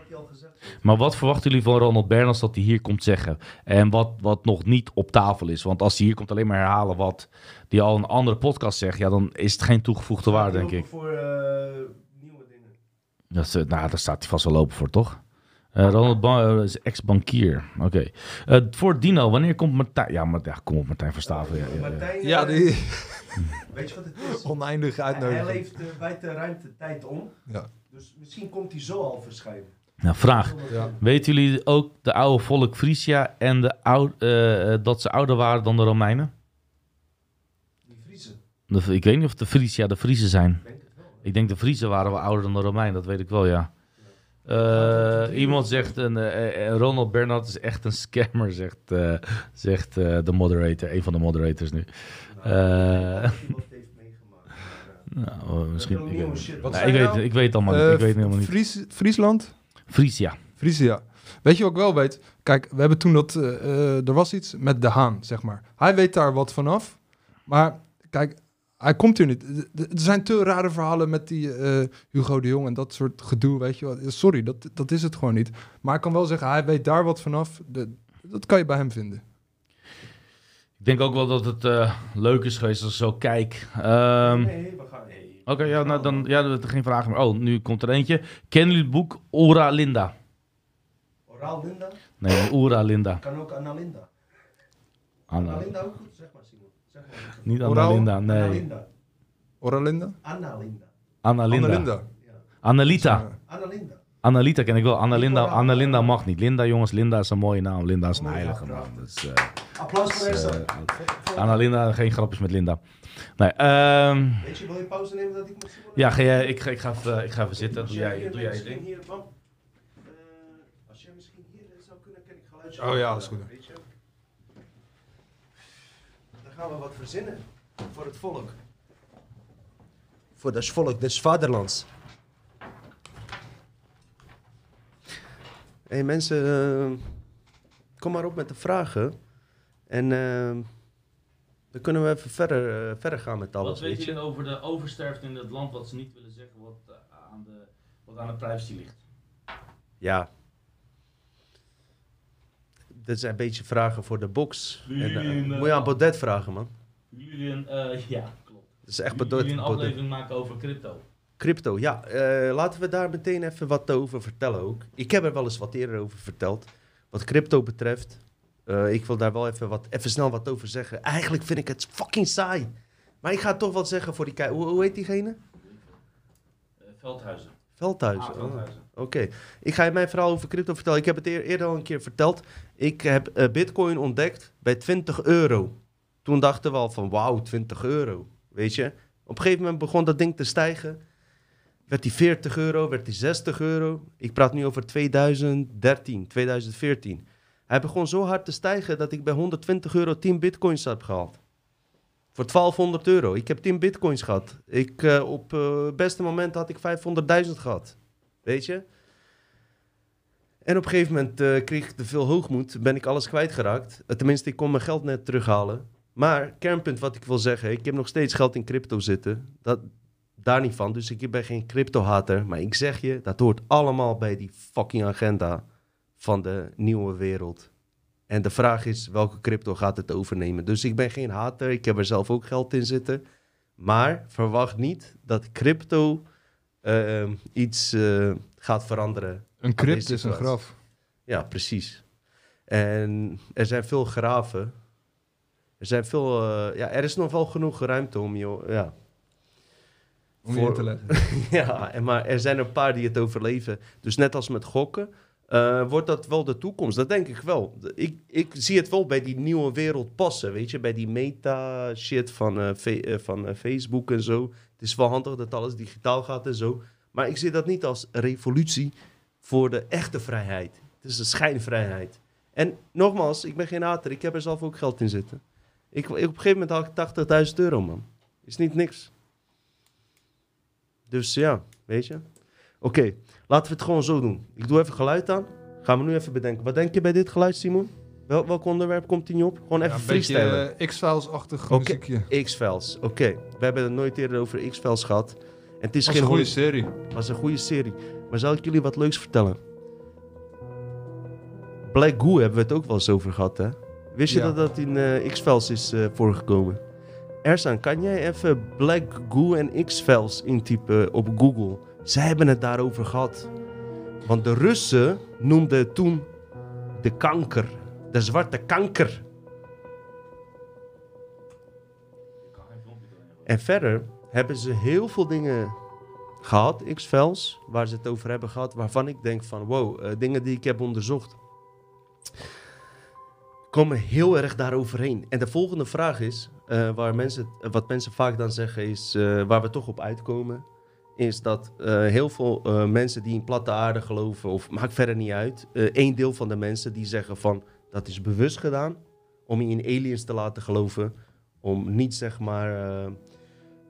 Maar wat verwachten jullie van Ronald Bernhard dat hij hier komt zeggen? En wat, wat nog niet op tafel is? Want als hij hier komt alleen maar herhalen wat hij al een andere podcast zegt, ja, dan is het geen toegevoegde waarde, denk ik. Voor uh. Dat, nou, daar staat hij vast wel lopen voor, toch? Uh, Ronald ba is ex-bankier. Oké. Okay. Uh, voor Dino, wanneer komt Martijn? Ja, maar, ja kom op, Martijn Verstaven. Ja, ja, Martijn, ja, die... *laughs* Weet je wat het is? Oneindig uitnodiging. Hij leeft uh, buiten ruimte tijd om. Ja. Dus misschien komt hij zo al verschijnen. Nou, vraag. Ja. Weten jullie ook de oude volk Frisia en de oude, uh, dat ze ouder waren dan de Romeinen? Die Friese? ik weet niet of de Frisia de Friese zijn. Ik denk de Friese waren wel ouder dan de Romeinen, dat weet ik wel, ja. Uh, iemand zegt, een, uh, Ronald Bernhard is echt een scammer, zegt, uh, zegt de moderator, een van de moderators nu. *laughs* Nou, nou, misschien. Ik, weet, nou, ik, weet, ik weet het allemaal ik weet helemaal niet. Fries, Friesland? Frisia. Frisia. Weet je wat ik wel weet? Kijk, we hebben toen dat... er was iets met De Haan, zeg maar. Hij weet daar wat vanaf. Maar kijk, hij komt hier niet. Er zijn te rare verhalen met die uh, Hugo de Jong en dat soort gedoe, weet je wel. Sorry, dat, dat is het gewoon niet. Maar ik kan wel zeggen, hij weet daar wat vanaf. De, dat kan je bij hem vinden. Ik denk ook wel dat het uh, leuk is geweest als ik zo kijk. Um, nee, we gaan... Nee. Oké, okay, ja, nou, dan ja, geen vragen meer. Oh, nu komt er eentje. Kennen jullie het boek Ora Linda? Ora Linda? Nee, Ora Linda. Kan ook Anna Linda. Anna, Linda ook goed, zeg maar. Niet Annalinda, nee. Annalinda. Oralinda? Annalinda. Annalinda. Linda. Annalita. Annalinda. Annalita ken ik wel. Annalinda, Annalinda mag niet. Linda, jongens, Linda is een mooie naam. Linda is een heilige naam. Dus, uh, Applaus voor dus, uh, Annalinda, geen grapjes met Linda. Nee, um, Weet je, wil je pauze nemen dat ik moet Ja, ga jij, ik, ga, ik, ga even, ik ga even zitten. Doe jij, doe jij je ding. Hier, uh, als jij misschien hier zou kunnen, ken ik geluidje. Oh ja, dat is goed gaan we wat verzinnen voor het volk. Voor het volk des vaderlands. Hé hey, mensen, uh, kom maar op met de vragen. En uh, dan kunnen we even verder, uh, verder gaan met alles. Wat weet je over de oversterfte in het land, wat ze niet willen zeggen, wat, aan, de, wat aan de privacy ligt? Ja, dit zijn een beetje vragen voor de box. En, uh, moet je aan Baudet vragen, man. Jullie een, uh, ja, klopt. Dat is echt Baudet. Jullie een aflevering maken over crypto. Crypto, ja. Laten we daar meteen even wat over vertellen ook. Ik heb er wel eens wat eerder over verteld. Wat crypto betreft. Ik wil daar wel even, wat, even snel wat over zeggen. Eigenlijk vind ik het fucking saai. Maar ik ga toch wat zeggen voor die. Hoe, hoe heet diegene? Veldhuizen. Veldhuizen. Ah, oh. Oké. Ik ga je mijn verhaal over crypto vertellen. Ik heb het eerder al een keer verteld. Ik heb uh, Bitcoin ontdekt bij 20 euro. Toen dachten we al van wauw, 20 euro. Weet je? Op een gegeven moment begon dat ding te stijgen. Werd die 40 euro, werd die 60 euro. Ik praat nu over 2013, 2014. Hij begon zo hard te stijgen dat ik bij 120 euro 10 bitcoins heb gehaald. Voor 1200 euro. Ik heb 10 bitcoins gehad. Ik, uh, op uh, beste moment had ik 500.000 gehad. Weet je? En op een gegeven moment uh, kreeg ik te veel hoogmoed. Ben ik alles kwijtgeraakt. tenminste, ik kon mijn geld net terughalen. Maar kernpunt wat ik wil zeggen. Ik heb nog steeds geld in crypto zitten. Dat, daar niet van. Dus ik ben geen crypto-hater. Maar ik zeg je, dat hoort allemaal bij die fucking agenda van de nieuwe wereld. En de vraag is, welke crypto gaat het overnemen? Dus ik ben geen hater. Ik heb er zelf ook geld in zitten. Maar verwacht niet dat crypto uh, iets uh, gaat veranderen. Een crypt is een graf. Ja, precies. En er zijn veel graven. Er zijn veel... Uh, ja, er is nog wel genoeg ruimte om je... Ja, om je in te leggen. *laughs* ja, maar er zijn een paar die het overleven. Dus net als met gokken... Uh, wordt dat wel de toekomst? Dat denk ik wel. Ik, ik zie het wel bij die nieuwe wereld passen, weet je? Bij die meta-shit van, uh, van Facebook en zo. Het is wel handig dat alles digitaal gaat en zo. Maar ik zie dat niet als revolutie voor de echte vrijheid. Het is een schijnvrijheid. En nogmaals, ik ben geen hater. Ik heb er zelf ook geld in zitten. Ik op een gegeven moment had ik 80.000 euro, man. Is niet niks. Dus ja, weet je. Oké, laten we het gewoon zo doen. Ik doe even geluid aan. Gaan we nu even bedenken. Wat denk je bij dit geluid, Simon? Wel, welk onderwerp komt hij op? Gewoon even ja, freestylen. Uh, X-Files-achtig okay. muziekje. X-Files, oké. We hebben het nooit eerder over X-Files gehad. En het is was geen een goede serie. was een goede serie. Maar zal ik jullie wat leuks vertellen? Black Goo hebben we het ook wel eens over gehad, hè? Wist je dat dat in uh, X-Files is uh, voorgekomen? Ersan, kan jij even Black Goo en X-Files intypen op Google? Ze hebben het daarover gehad. Want de Russen noemden toen de kanker, de zwarte kanker. En verder hebben ze heel veel dingen gehad, X-Files, waar ze het over hebben gehad, waarvan ik denk van wow, uh, dingen die ik heb onderzocht, komen heel erg daaroverheen. En de volgende vraag is, uh, waar mensen, wat mensen vaak dan zeggen is, uh, waar we toch op uitkomen, is dat heel veel mensen die in platte aarde geloven, of maakt verder niet uit, één deel van de mensen die zeggen van, dat is bewust gedaan, om je in aliens te laten geloven, om niet zeg maar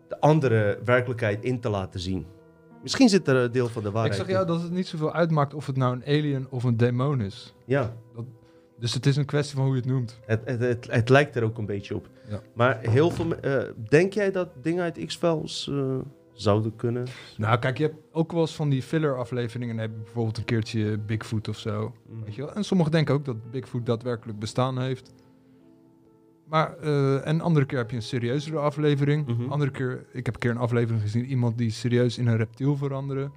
de andere werkelijkheid in te laten zien. Misschien zit er een deel van de waarheid Ik zeg jou dat het niet zoveel uitmaakt of het nou een alien of een demon is. Ja. Dat, dus het is een kwestie van hoe je het noemt. Het, het, het, het lijkt er ook een beetje op. Ja. Maar heel veel... Uh, denk jij dat dingen uit X-Files uh, zouden kunnen? Nou, kijk, je hebt ook wel eens van die filler-afleveringen. Dan heb je bijvoorbeeld een keertje Bigfoot of zo. Mm. Weet je wel? En sommigen denken ook dat Bigfoot daadwerkelijk bestaan heeft. Maar uh, en andere keer heb je een serieuzere aflevering. Mm Andere keer, ik heb een keer een aflevering gezien, iemand die serieus in een reptiel veranderen.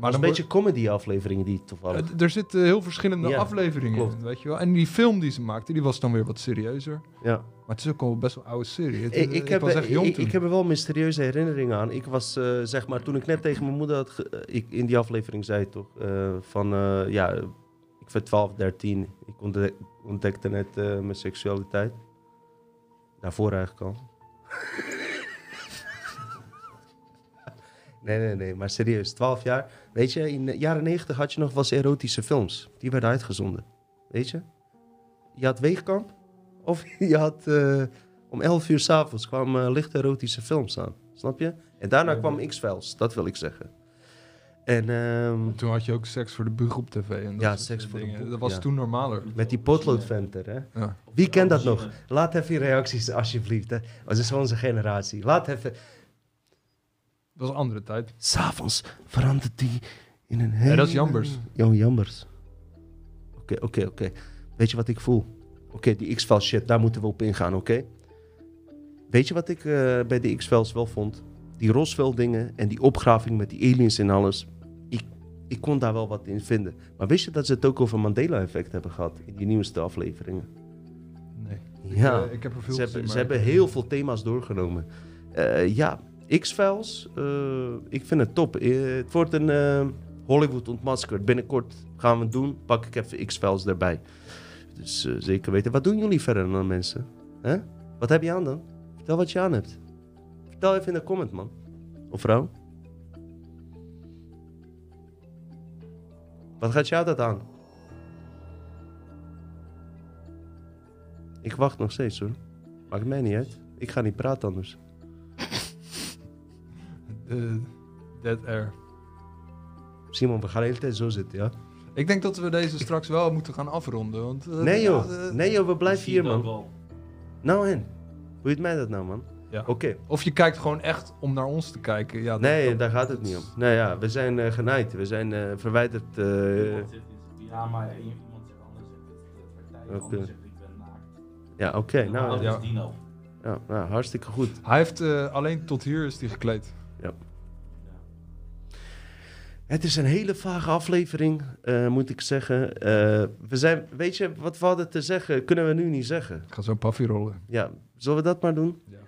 Maar een beetje comedy-afleveringen die toevallig. Uh, er zitten heel verschillende afleveringen klopt. in, weet je wel. En die film die ze maakte, die was dan weer wat serieuzer. Ja. Maar het is ook al best wel een oude serie. Het, ik, ik, heb, was echt jong ik, ik, heb er wel mysterieuze herinneringen aan. Ik was, uh, zeg maar, toen ik net tegen mijn moeder had... ik in die aflevering zei toch, van, ja, ik ben 12, 13. Ik ontdek, ontdekte net mijn seksualiteit. Daarvoor eigenlijk al. *laughs* nee, nee, nee, maar serieus, 12 jaar. Weet je, in de jaren 90 had je nog wel eens erotische films. Die werden uitgezonden. Weet je? Je had Weegkamp. Of *laughs* je had uh, om 11 uur s'avonds kwamen uh, lichte erotische films aan. Snap je? En daarna kwam X-Files, dat wil ik zeggen. En, um, toen had je ook seks voor de bug op tv. En dat ja, seks voor dingen. de Dat was toen normaler. Met die potloodventer, hè? Ja. Wie kent dat nog? Laat even je reacties, alsjeblieft. Hè? Dat is onze generatie. Laat even... Dat was een andere tijd. S'avonds verandert die in een hele... Ja, dat is Jambers. Jo, Jambers. Oké, oké, oké. Weet je wat ik voel? Oké, die X-Files shit, daar moeten we op ingaan, oké? Weet je wat ik uh, bij de X-Files wel vond? Die Roswell dingen en die opgraving met die aliens en alles ik kon daar wel wat in vinden. Maar wist je dat ze het ook over Mandela-effect hebben gehad in die nieuwste afleveringen? Nee. Ja, ik, uh, ik heb er veel ze, hebben, ze hebben heel veel thema's doorgenomen. Uh, ja, X-Files, ik vind het top. het wordt een Hollywood ontmaskerd. Binnenkort gaan we het doen. Pak ik even X-Files erbij. Dus zeker weten. Wat doen jullie verder dan mensen? Huh? Wat heb je aan dan? Vertel wat je aan hebt. Vertel even in de comment, man. Of vrouw. Wat gaat jou dat aan? Ik wacht nog steeds hoor. Maakt mij niet uit. Ik ga niet praten anders. *laughs* Uh, dead air. Simon, we gaan de hele tijd zo zitten, ja? Ik denk dat we deze straks wel moeten gaan afronden. Want, uh, nee joh, uh, nee joh, we blijven hier man. Nou en, hoe je het mij dat nou man? Ja. Oké. Of je kijkt gewoon echt om naar ons te kijken. Ja, nee, daar gaat het niet om. Nee, ja, we zijn uh, genaaid. We zijn uh, verwijderd. Uh... Ja, maar iemand zegt anders. De partij okay. zegt ik ben naakt. Ja, oké. Okay. Nou, ja. Dino. Ja, nou, hartstikke goed. Hij heeft alleen tot hier is hij gekleed. Het is een hele vage aflevering, uh, moet ik zeggen. Uh, we zijn, weet je, wat we hadden te zeggen, kunnen we nu niet zeggen. Ik ga zo een paffie rollen. Ja, zullen we dat maar doen? Ja.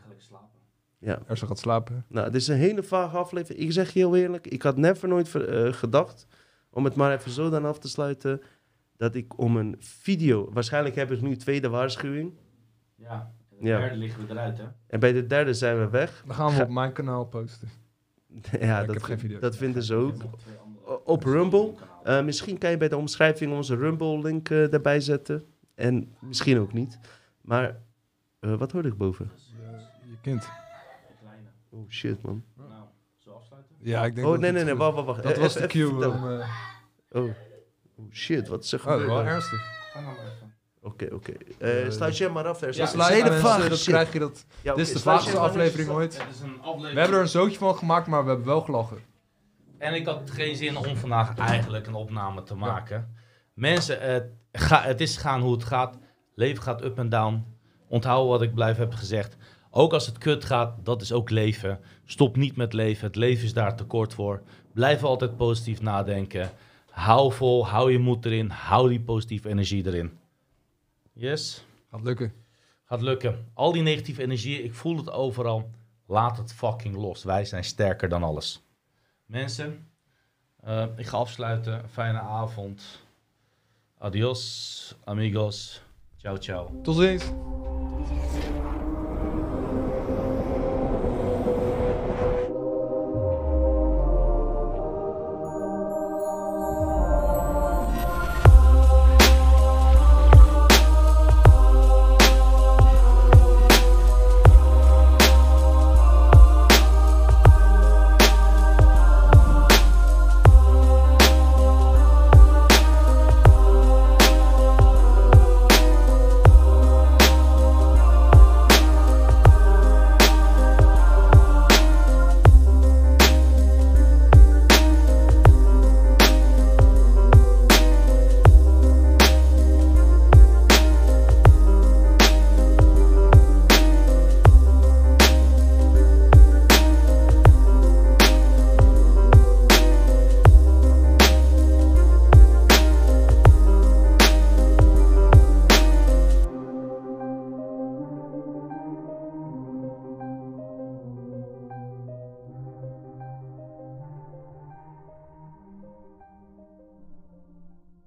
Ja. Ersa gaat slapen. Nou, het is een hele vage aflevering. Ik zeg je heel eerlijk, ik had never nooit uh, gedacht, om het maar even zo dan af te sluiten, dat ik om een video... Waarschijnlijk hebben ze nu tweede waarschuwing. Ja, de ja. derde liggen we eruit, hè? En bij de derde zijn we weg. Dan gaan we op mijn kanaal posten. *laughs* ja, dat, dat vinden ze ook. Op Rumble. Uh, misschien kan je bij de omschrijving onze Rumble-link uh, erbij zetten. En misschien ook niet. Maar wat hoorde ik boven? je kind. Oh shit, man. Nou, zo afsluiten? Ja, ik denk Oh, nee, nee, nee, wacht, wacht, wacht. Dat was de cue om... Uh... Oh. oh shit, wat zeg je? Oh, wel ernstig. Ga nou maar even. Oké, oké. Uh, stagiair maar af. Er ja, hele vage dat krijg je dat. Ja, Dit is de vaagste aflevering ooit. We hebben er een zootje van gemaakt, maar we hebben wel gelachen. En ik had geen zin om vandaag eigenlijk een opname te maken. Mensen, het, ga, het is gaan hoe het gaat. Leven gaat up en down. Onthoud wat ik blijf heb gezegd. Ook als het kut gaat, dat is ook leven. Stop niet met leven. Het leven is daar tekort voor. Blijf altijd positief nadenken. Hou vol, hou je moed erin. Hou die positieve energie erin. Yes? Gaat lukken. Gaat lukken. Al die negatieve energie, ik voel het overal. Laat het fucking los. Wij zijn sterker dan alles. Mensen, uh, ik ga afsluiten. Fijne avond. Adios, amigos. Ciao, ciao. Tot ziens.